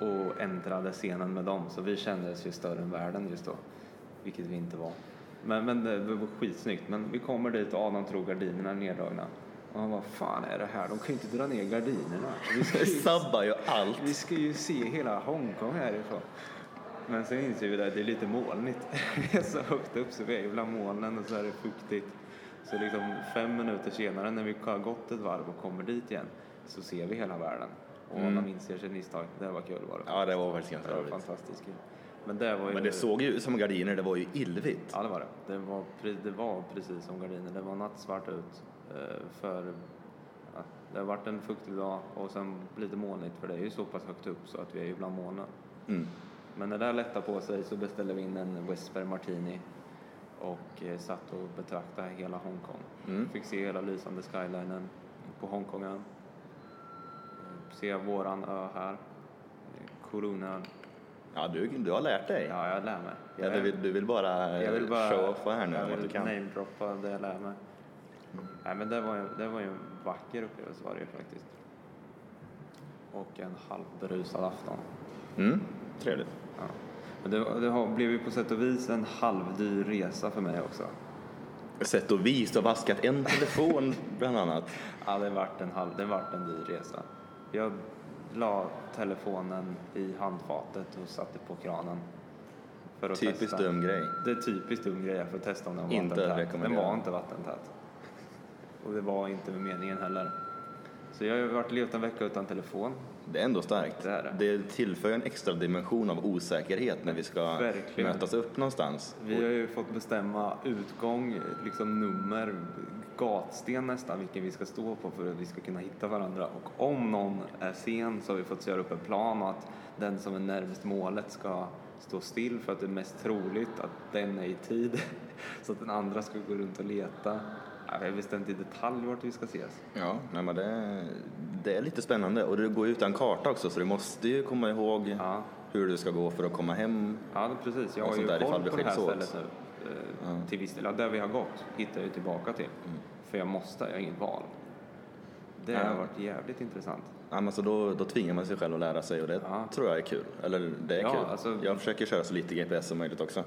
och äntrade scenen med dem. Så vi kändes ju större än världen just då. Vilket vi inte var. Men, men det var skitsnyggt. Men vi kommer dit och Adam tror gardinerna är neddragna. Och han vad fan är det här? De kan ju inte dra ner gardinerna. Vi ska ju, sabbar ju allt. vi ska ju se hela Hongkong härifrån. Men sen inser vi att det är lite molnigt. Vi är så högt upp så vi är bland molnen och så är det fuktigt. Så liksom fem minuter senare när vi har gått ett varv och kommer dit igen så ser vi hela världen. Och Mm. Adam inser sitt misstag. Det var kul var det. Ja, det var faktiskt ganska roligt. fantastiskt kul. Men det var ju... Men det såg ju ut som gardiner, det var ju illvitt. Ja, det var det. Det var, det var precis som gardiner. Det var nattsvart ut. eh, För ja, det har varit en fuktig dag och sen lite molnigt för det är ju så pass högt upp så att vi är ju bland molnen. Mm. Men när det lättade på sig så beställde vi in en Whisper Martini och eh, satt och betraktade hela Hongkong. Mm. Fick se hela lysande skylinen på Hongkongön. Eh, Se våran ö här, eh, Korunön. Ja, du, du har lärt dig. Ja, jag lär mig. Jag, Eller vill, du vill bara, jag vill bara show off här nu jag att du vill kan. namedroppa det jag lär mig. Nej, men det var, ju, det var ju en vacker upplevelse var det ju faktiskt. Och en halvberusad afton. Mm. Trevligt. Ja. Men det, det har, blev ju på sätt och vis en halvdyr resa för mig också. Sätt och vis, du har vaskat en telefon bland annat. Ja, det vart en, halv, det vart en dyr resa. Jag la telefonen i handfatet och satte på kranen. För att Typiskt testa. dum grej. Det är typiskt dum grej för att testa om den var Inte vattentät. Den var inte vattentät. Och det var inte med meningen heller. Så jag har varit levt en vecka utan telefon. Det är ändå starkt. Det är det. det tillför en extra dimension av osäkerhet när vi ska Verkligen. mötas upp någonstans. Vi har ju fått bestämma utgång, liksom nummer, gatsten nästan, vilken vi ska stå på för att vi ska kunna hitta varandra. Och om någon är sen så har vi fått göra upp en plan att den som är närmast målet ska stå still för att det är mest troligt att den är i tid. Så att den andra ska gå runt och leta. Ja, Vi har bestämt i detalj vart vi ska ses. Ja, nej, men det, det är lite spännande och det går ju utan karta också så du måste ju komma ihåg Ja, hur du ska gå för att komma hem. ja precis. Jag har ju koll på det här stället nu. Eh, Ja. Till viss del. Ja, där vi har gått hittar jag tillbaka till. Mm. För jag måste, jag har inget val. Det har varit jävligt intressant. Ja, men så då, då tvingar man sig själv att lära sig och det tror jag är kul. Eller det är kul. alltså- Jag försöker köra så lite GPS som möjligt också.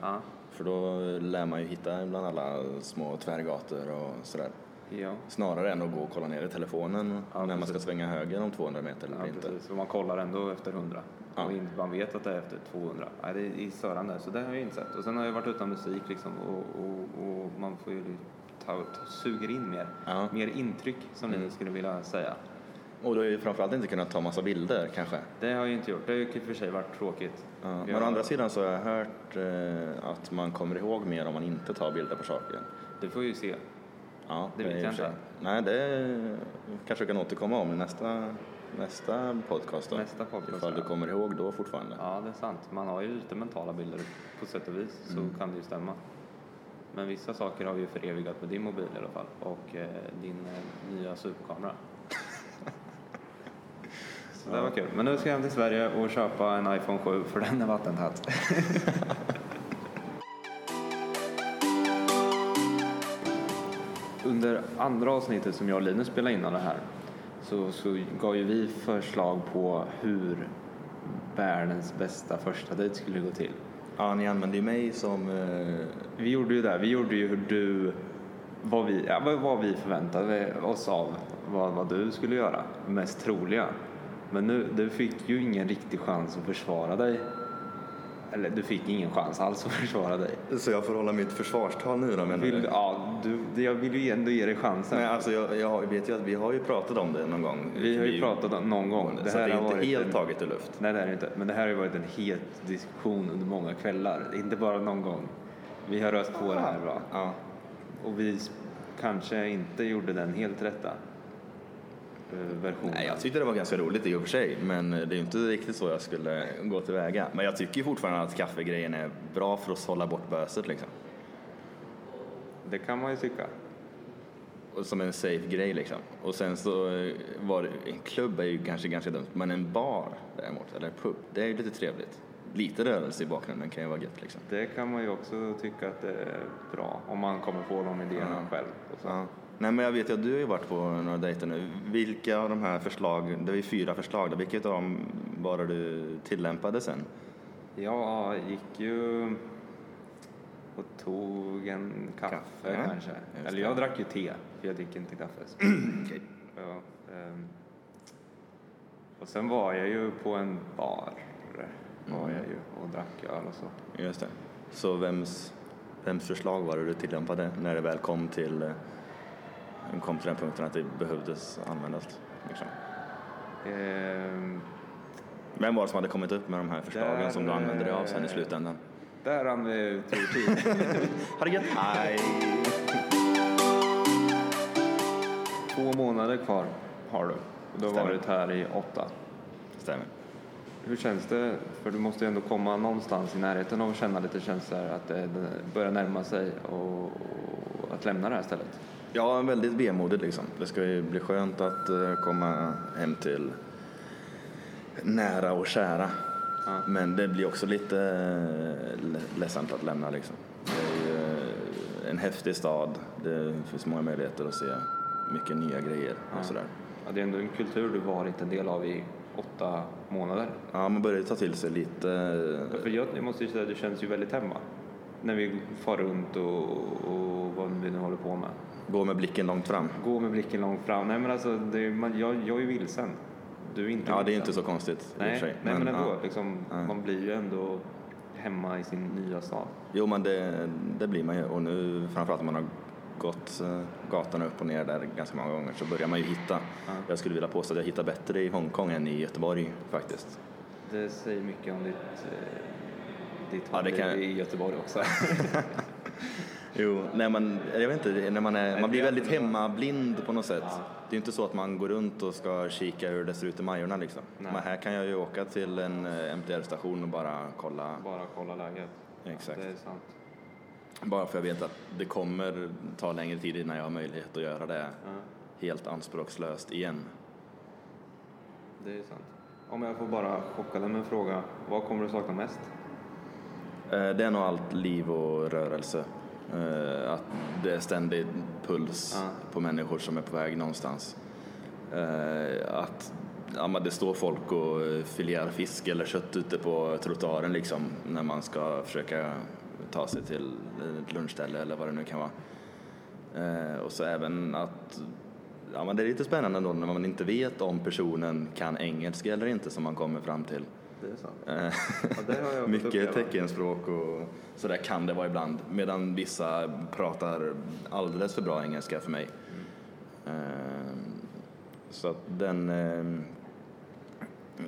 För då lär man ju hitta bland alla små tvärgator och sådär. Ja. Snarare än att gå och kolla ner i telefonen Ja, när man ska precis. svänga höger om 200 meter eller Ja, inte. precis. Och man kollar ändå efter 100. Ja. Och man vet att det är efter 200. Nej, det är störande. Så det har jag insett. Och sen har jag varit utan musik liksom och, och, och man får ju ta, ta, suger in mer. Mer intryck som ni skulle vilja säga. Och du har ju framförallt inte kunnat ta massa bilder kanske. Det har jag inte gjort. Det har ju i och för sig varit tråkigt. Ja. Men å andra sidan så har jag hört eh, att man kommer ihåg mer om man inte tar bilder på saker. Det får vi ju se. Ja, Det vet jag inte. Nej, det kanske vi kan återkomma om i nästa, nästa podcast då. Nästa podcast, Ifall du kommer ihåg då fortfarande. Ja, det är sant. Man har ju lite mentala bilder på sätt och vis. Så Mm. kan det ju stämma. Men vissa saker har vi ju förevigat med din mobil i alla fall. Och eh, din eh, nya superkamera. Så det var kul. Men nu ska jag hem till Sverige och köpa en iPhone 7 för den är vattentät. Under andra avsnittet som jag och Linus spelade in av det här så, så gav ju vi förslag på hur världens bästa första dejt skulle gå till. Ja, ni använder ju mig som... Eh, Vi gjorde ju det. Vi gjorde ju hur du, vad vi, ja, vad- vad vi förväntade oss av vad, vad du skulle göra, mest troliga. Men nu, du fick ju ingen riktig chans att försvara dig. Eller du fick ingen chans alls att försvara dig. så jag får hålla mitt försvarstal nu då menar Vill, du? ja, du, jag vill ju ändå ge dig chansen. Nej, alltså jag, jag vet ju att vi har ju pratat om det någon gång. vi har ju pratat om någon gång. Det så det är inte varit helt en- taget i luft. Nej, det är det inte. Men det här har ju varit en het diskussion under många kvällar. Inte bara någon gång. Vi har röst på det här bra. Ja. Och vi kanske inte gjorde den helt rätta versionen. Nej, jag tyckte det var ganska roligt i och för sig, men det är ju inte riktigt så jag skulle gå tillväga. Men jag tycker fortfarande att kaffegrejen är bra för att hålla bort böset liksom. Det kan man ju tycka. Och som en safe grej liksom. Och sen så eh, var det, en klubb är ju kanske ganska dumt, men en bar däremot, eller pub, det är ju lite trevligt. Lite rörelse i bakgrunden kan ju vara gött liksom. Det kan man ju också tycka att det är bra. Om man kommer på de idéerna Ja. själv. Och så. Ja. Nej men jag vet ju att du har ju varit på några dejter nu. Vilka av de här förslagen, det är ju fyra förslag, vilket av dem var det du tillämpade sen? Jag gick ju och tog en kaffe, Kaffe, kanske. Eller jag drack ju te, för jag dricker inte kaffe. Okej. ja, ehm. Och sen var jag ju på en bar. Var jag ju och drack öl och så. Just det. Så vems, vems förslag var det du tillämpade när det väl kom till, eh, kom till den punkten att det behövdes användas? Liksom? Ehm, Vem var det som hade kommit upp med de här förslagen Där, som du använde dig av sen i eh, slutändan? där rann vi ut ur tid. Ha det gött! Hej! Två månader kvar har du. Du har Stämmer. varit här i åtta. Stämmer. Hur känns det? För du måste ju ändå komma någonstans i närheten att känna lite känslor att det det börjar närma sig och, och att lämna det här stället. Ja, väldigt vemodigt liksom. Det ska ju bli skönt att eh, komma hem till nära och kära. Ja. Men det blir också lite eh, le- ledsamt att lämna liksom. Det är eh, en häftig stad. Det finns många möjligheter att se mycket nya grejer och Ja. sådär. Ja, det är ändå en kultur du varit en del av i åtta månader. Ja, man börjar ju ta till sig lite. För jag, jag måste ju säga att det känns ju väldigt hemma. När vi far runt och, och vad vi nu håller på med. Gå med blicken långt fram. Gå med blicken långt fram. Nej men alltså, det, man, jag, jag är ju vilsen. Du är inte Ja, det är vilsen. inte så konstigt i och för Nej, sig. nej men, ändå. ja. Liksom, Ja. Man blir ju ändå hemma i sin nya stad. Jo, men det, det blir man ju. Och nu framförallt om man har gått eh, gatorna upp och ner där ganska många gånger så börjar man ju hitta. Ja. Jag skulle vilja påstå att jag hittar bättre i Hongkong än i Göteborg faktiskt. Det säger mycket om ditt, eh, ditt Ja, det vandel kan- i Göteborg också. Jo, nej men jag vet inte, när man, är, man blir väldigt hemmablind på något sätt. Ja. Det är inte så att man går runt och ska kika hur det ser ut i Majorna liksom. Nej. Men här kan jag ju åka till en eh, MTR-station och bara kolla. Bara kolla läget. Exakt. Det är sant. Bara för jag vet att det kommer ta längre tid innan jag har möjlighet att göra det Ja, helt anspråkslöst igen. det är sant. Om jag får bara chocka dig med en fråga. Vad kommer du sakna mest? Eh, Det är nog allt liv och rörelse. Eh, Att det är ständig puls på människor som är på väg någonstans. Eh, Att ja, men det står folk och eh, filerar fisk eller kött ute på trottoaren liksom när man ska försöka ta sig till ett lunchställe eller vad det nu kan vara. Eh, och så även att ja, men det är lite spännande ändå när man inte vet om personen kan engelska eller inte som man kommer fram till. Det är sant. Eh, Ja, det Mycket teckenspråk och sådär kan det vara ibland. Medan vissa pratar alldeles för bra engelska för mig. Eh, Så att den eh, eh,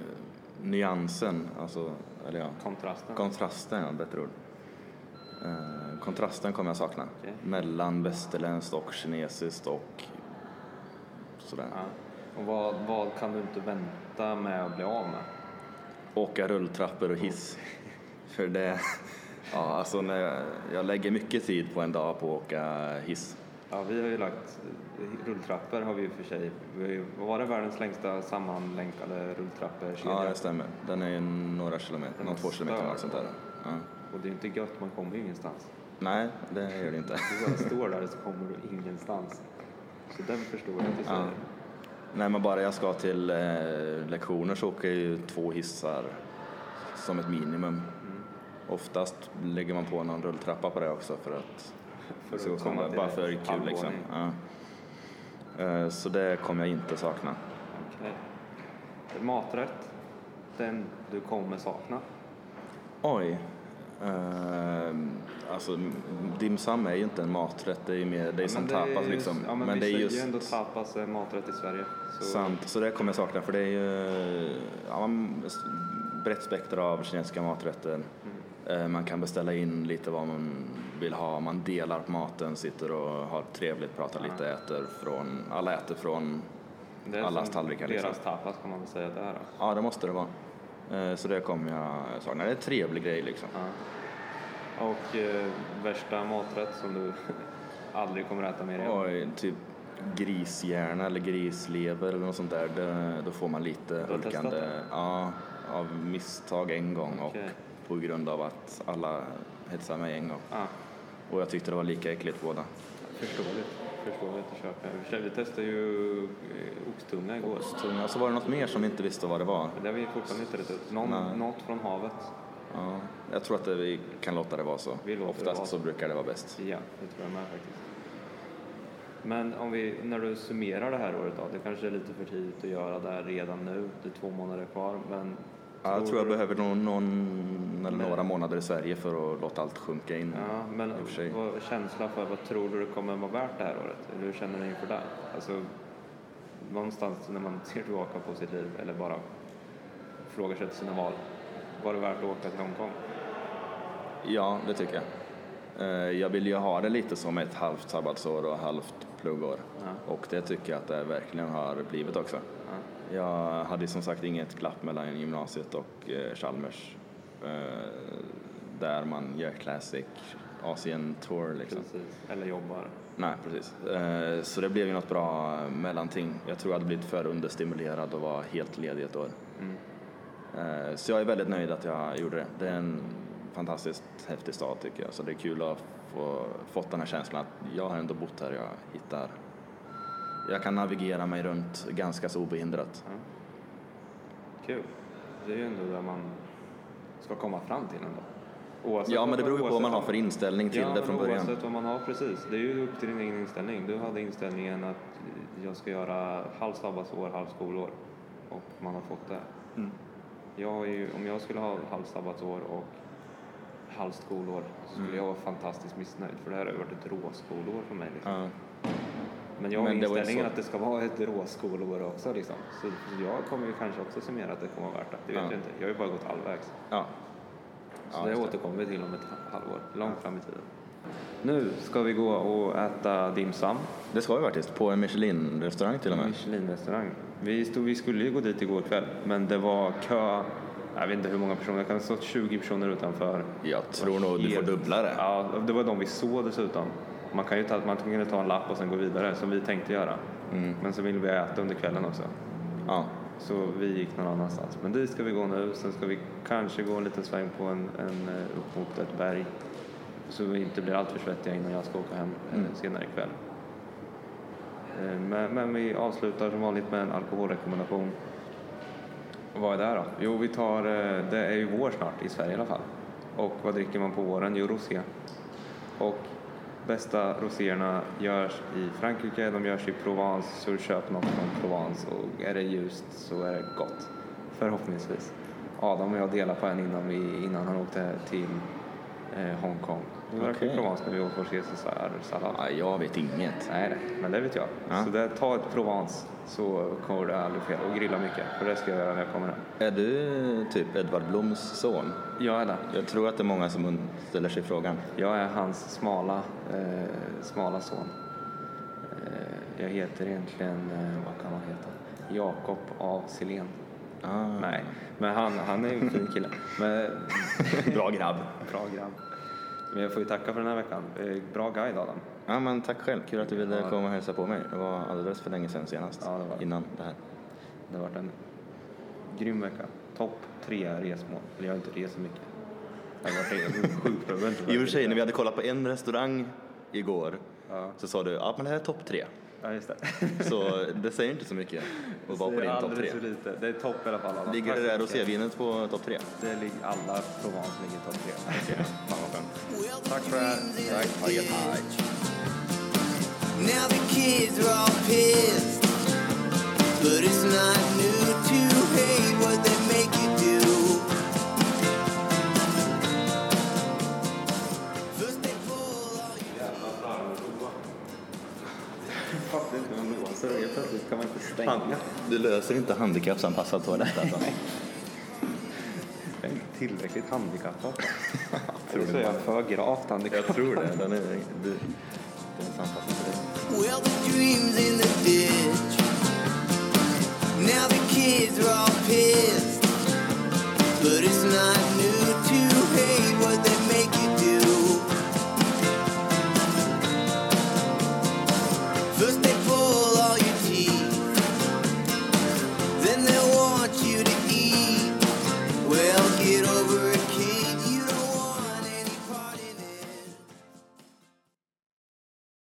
nyansen, alltså, eller ja, Kontrasten. kontrasten, ja, bättre ord. Eh, kontrasten kommer jag sakna. Okej. Mellan västerländskt och kinesiskt och sådär. ja. Och vad, vad kan du inte vänta med att bli av med? Åka rulltrappor och hiss. För det, ja alltså när jag, jag lägger mycket tid på en dag på att åka hiss. Ja, vi har ju lagt rulltrappor har vi ju för sig. Var det världens längsta sammanlänkade rulltrappekedja? Ja, det stämmer. Den är ju några kilometer, är två kilometer eller sånt där. Ja. Och det är ju inte gött, man kommer ju ingenstans. Nej, det gör det inte. Du bara står där så kommer du ingenstans. Så den förstår jag att du Ja. Nej, men bara jag ska till eh, lektioner så åker jag ju två hissar som ett minimum. Mm. Oftast lägger man på någon rulltrappa på det också för att För att komma komma, till bara för kul liksom. halvvåning. Ja. Eh, Så det kommer jag inte sakna. Okej. Maträtt, den du kommer sakna. Oj. Uh, alltså, dim sum är ju inte en maträtt, det är ju mer, det är som men tapas är- liksom. Ja, men, men det är just ju ändå tapas är maträtt i Sverige. Så sant, så det kommer jag sakna för det är ju ja, brett spektra av kinesiska maträtter. Mm. Eh, Man kan beställa in lite vad man vill ha, man delar på maten, sitter och har trevligt, pratar lite, äter från, alla äter från, det är allas som tallrikar, Deras liksom. tapas kan man väl säga att det är. Då. ja det måste det vara. Eh, Så det kommer jag sakna, det är en trevlig grej liksom. Ja. Och eh, värsta maträtt som du aldrig kommer äta mer igen? Oj, typ grishjärna eller grislever eller något sånt där, det, då får man lite Du har testat hulkande. det? Ja, av misstag en gång och på grund av att alla hetsade mig en gång. Ja, Och jag tyckte det var lika äckligt båda. förståeligt. Förståeligt att köpa. I och för sig, Vi testade ju eh, oxtunga igår. Tunga. Så var det något mer som vi inte visste vad det var. Det har vi fortfarande inte rätt ut. Någon, något från havet. Ja, jag tror att det, vi kan låta det vara så. Vi låter det Oftast vara så så. brukar det vara bäst. Ja, det tror jag med faktiskt. Men om vi, när du summerar det här året då, det kanske är lite för tidigt att göra det här redan nu, det är två månader kvar, men Ja, jag tror jag behöver någon, någon eller några månader i Sverige för att låta allt sjunka in. Ja, men vad, känsla för vad tror du det kommer vara värt det här året? Hur känner du inför det? Alltså, någonstans när man ser tillbaka på sitt liv eller bara frågar sig till sina val. Var det värt att åka till Hongkong? Ja, det tycker jag. Eh, Jag vill ju ha det lite som ett halvt sabbatsår och halvt pluggår. Ja. Och det tycker jag att det verkligen har blivit också. Ja. Jag hade som sagt inget glapp mellan gymnasiet och eh, Chalmers. eh, Där man gör Classic Asien Tour liksom. Precis. Eller jobbar. Nej, precis. Eh, Så det blev ju något bra mellanting. Jag tror jag hade blivit för understimulerad och var helt ledig ett år. Mm. Så jag är väldigt nöjd att jag gjorde det. Det är en fantastiskt häftig stad tycker jag. Så det är kul att få fått den här känslan att jag har ändå bott här. Jag hittar... Jag kan navigera mig runt ganska så obehindrat. Ja. Kul. Det är ju ändå där man ska komma fram till ändå. Oavsett Ja, men det beror ju på vad man har för inställning till ja, det från början. Oavsett vad man har, precis. Det är ju upp till din egen inställning. Du hade inställningen att jag ska göra halv sabbatsår, halv skolår. Och man har fått det. Mm. Jag ju, om jag skulle ha halv sabbatsår och halv skolår så skulle Mm. jag vara fantastiskt missnöjd. För det här har ju varit ett råskolår för mig. Liksom. Ja. Men jag har Men inställningen så- att det ska vara ett råskolår också. Liksom. Så jag kommer ju kanske också summera att det kommer vara värt det. Det vet Ja. jag inte. Jag har ju bara gått halvvägs. Ja. Så Ja, det återkommer vi till om ett halvår, långt fram i tiden. Nu ska vi gå och äta dim sum, Det ska vi faktiskt. På en Michelin-restaurang till och med. Michelin-restaurang. Vi, stod, vi skulle ju gå dit igår kväll, men det var kö. Jag vet inte hur många personer, det kan ha stått 20 personer utanför. Jag tror nog du får Helt- dubbla det. Ja, det var de vi såg dessutom. Man kan ju ta, man kunde ta en lapp och sen gå vidare, som vi tänkte göra. Mm. Men så ville vi äta under kvällen också. Ja. Så vi gick någon annanstans. Men dit ska vi gå nu. Sen ska vi kanske gå en liten sväng på en, en eh, upp mot ett berg. Så vi inte blir alltför svettiga innan jag ska åka hem eh, Mm. senare ikväll. Eh, Men, men vi avslutar som vanligt med en alkoholrekommendation. Vad är det här då? Jo, vi tar, det är ju vår snart i Sverige i alla fall. Och vad dricker man på våren? Jo, rosé. Och bästa roséerna görs i Frankrike, de görs i Provence, så köp något från Provence och är det ljust så är det gott. Förhoppningsvis. Adam och jag delade på en innan, vi, innan han åkte till eh, Hongkong. Drack Okej. i Provence när vi åt vår caesarsallad. Ja, jag vet inget. Nej, nej, men det vet jag. Ja. Så det, ta ett Provence så kommer det aldrig fel. Och grilla mycket, för det ska jag göra när jag kommer hem. Är du typ Edvard Bloms son? Jag är det. Jag tror att det är många som ställer sig frågan. Jag är hans smala, eh, smala son. Eh, jag heter egentligen, eh, vad kan man heta? Jakob av Silén. Ah, Nej, men han, han är en fin kille. Men, Bra grabb. bra grabb. Men jag får ju tacka för den här veckan. Eh, Bra guide Adam. Ja, men tack själv. Kul att du ville Ja. komma och hälsa på mig. Det var alldeles för länge sedan senast. Ja, det var. Innan det här. Det har varit en grym vecka. Topp tre resmål. Eller jag har inte rest så mycket. Det har varit sjukt. I och för sig, när vi hade kollat på en restaurang igår Ja. så sa du ja men det här är topp tre. Ja, just det. Så det säger inte så mycket att vara på din topp tre. Lite. Det är topp i alla fall. Adam. Ligger Tack det där rosévinet på topp tre? Det ligger alla Provence ligger i topp tre. Fan vad skönt. Tack för det här. Tack, ha det gött. Now the kids are all pissed, but it's not new to det inte vem Johansson. Helt plötsligt kan man inte stänga. Du löser inte handikappsanpassad toalett alltså? Nej. Den är inte tillräckligt handikappad. Eller så är jag för gravt handikappad. Jag tror det. Den är, du, den är anpassad till dig. Well, the dreams in the ditch Now the kids are all pissed But it's not new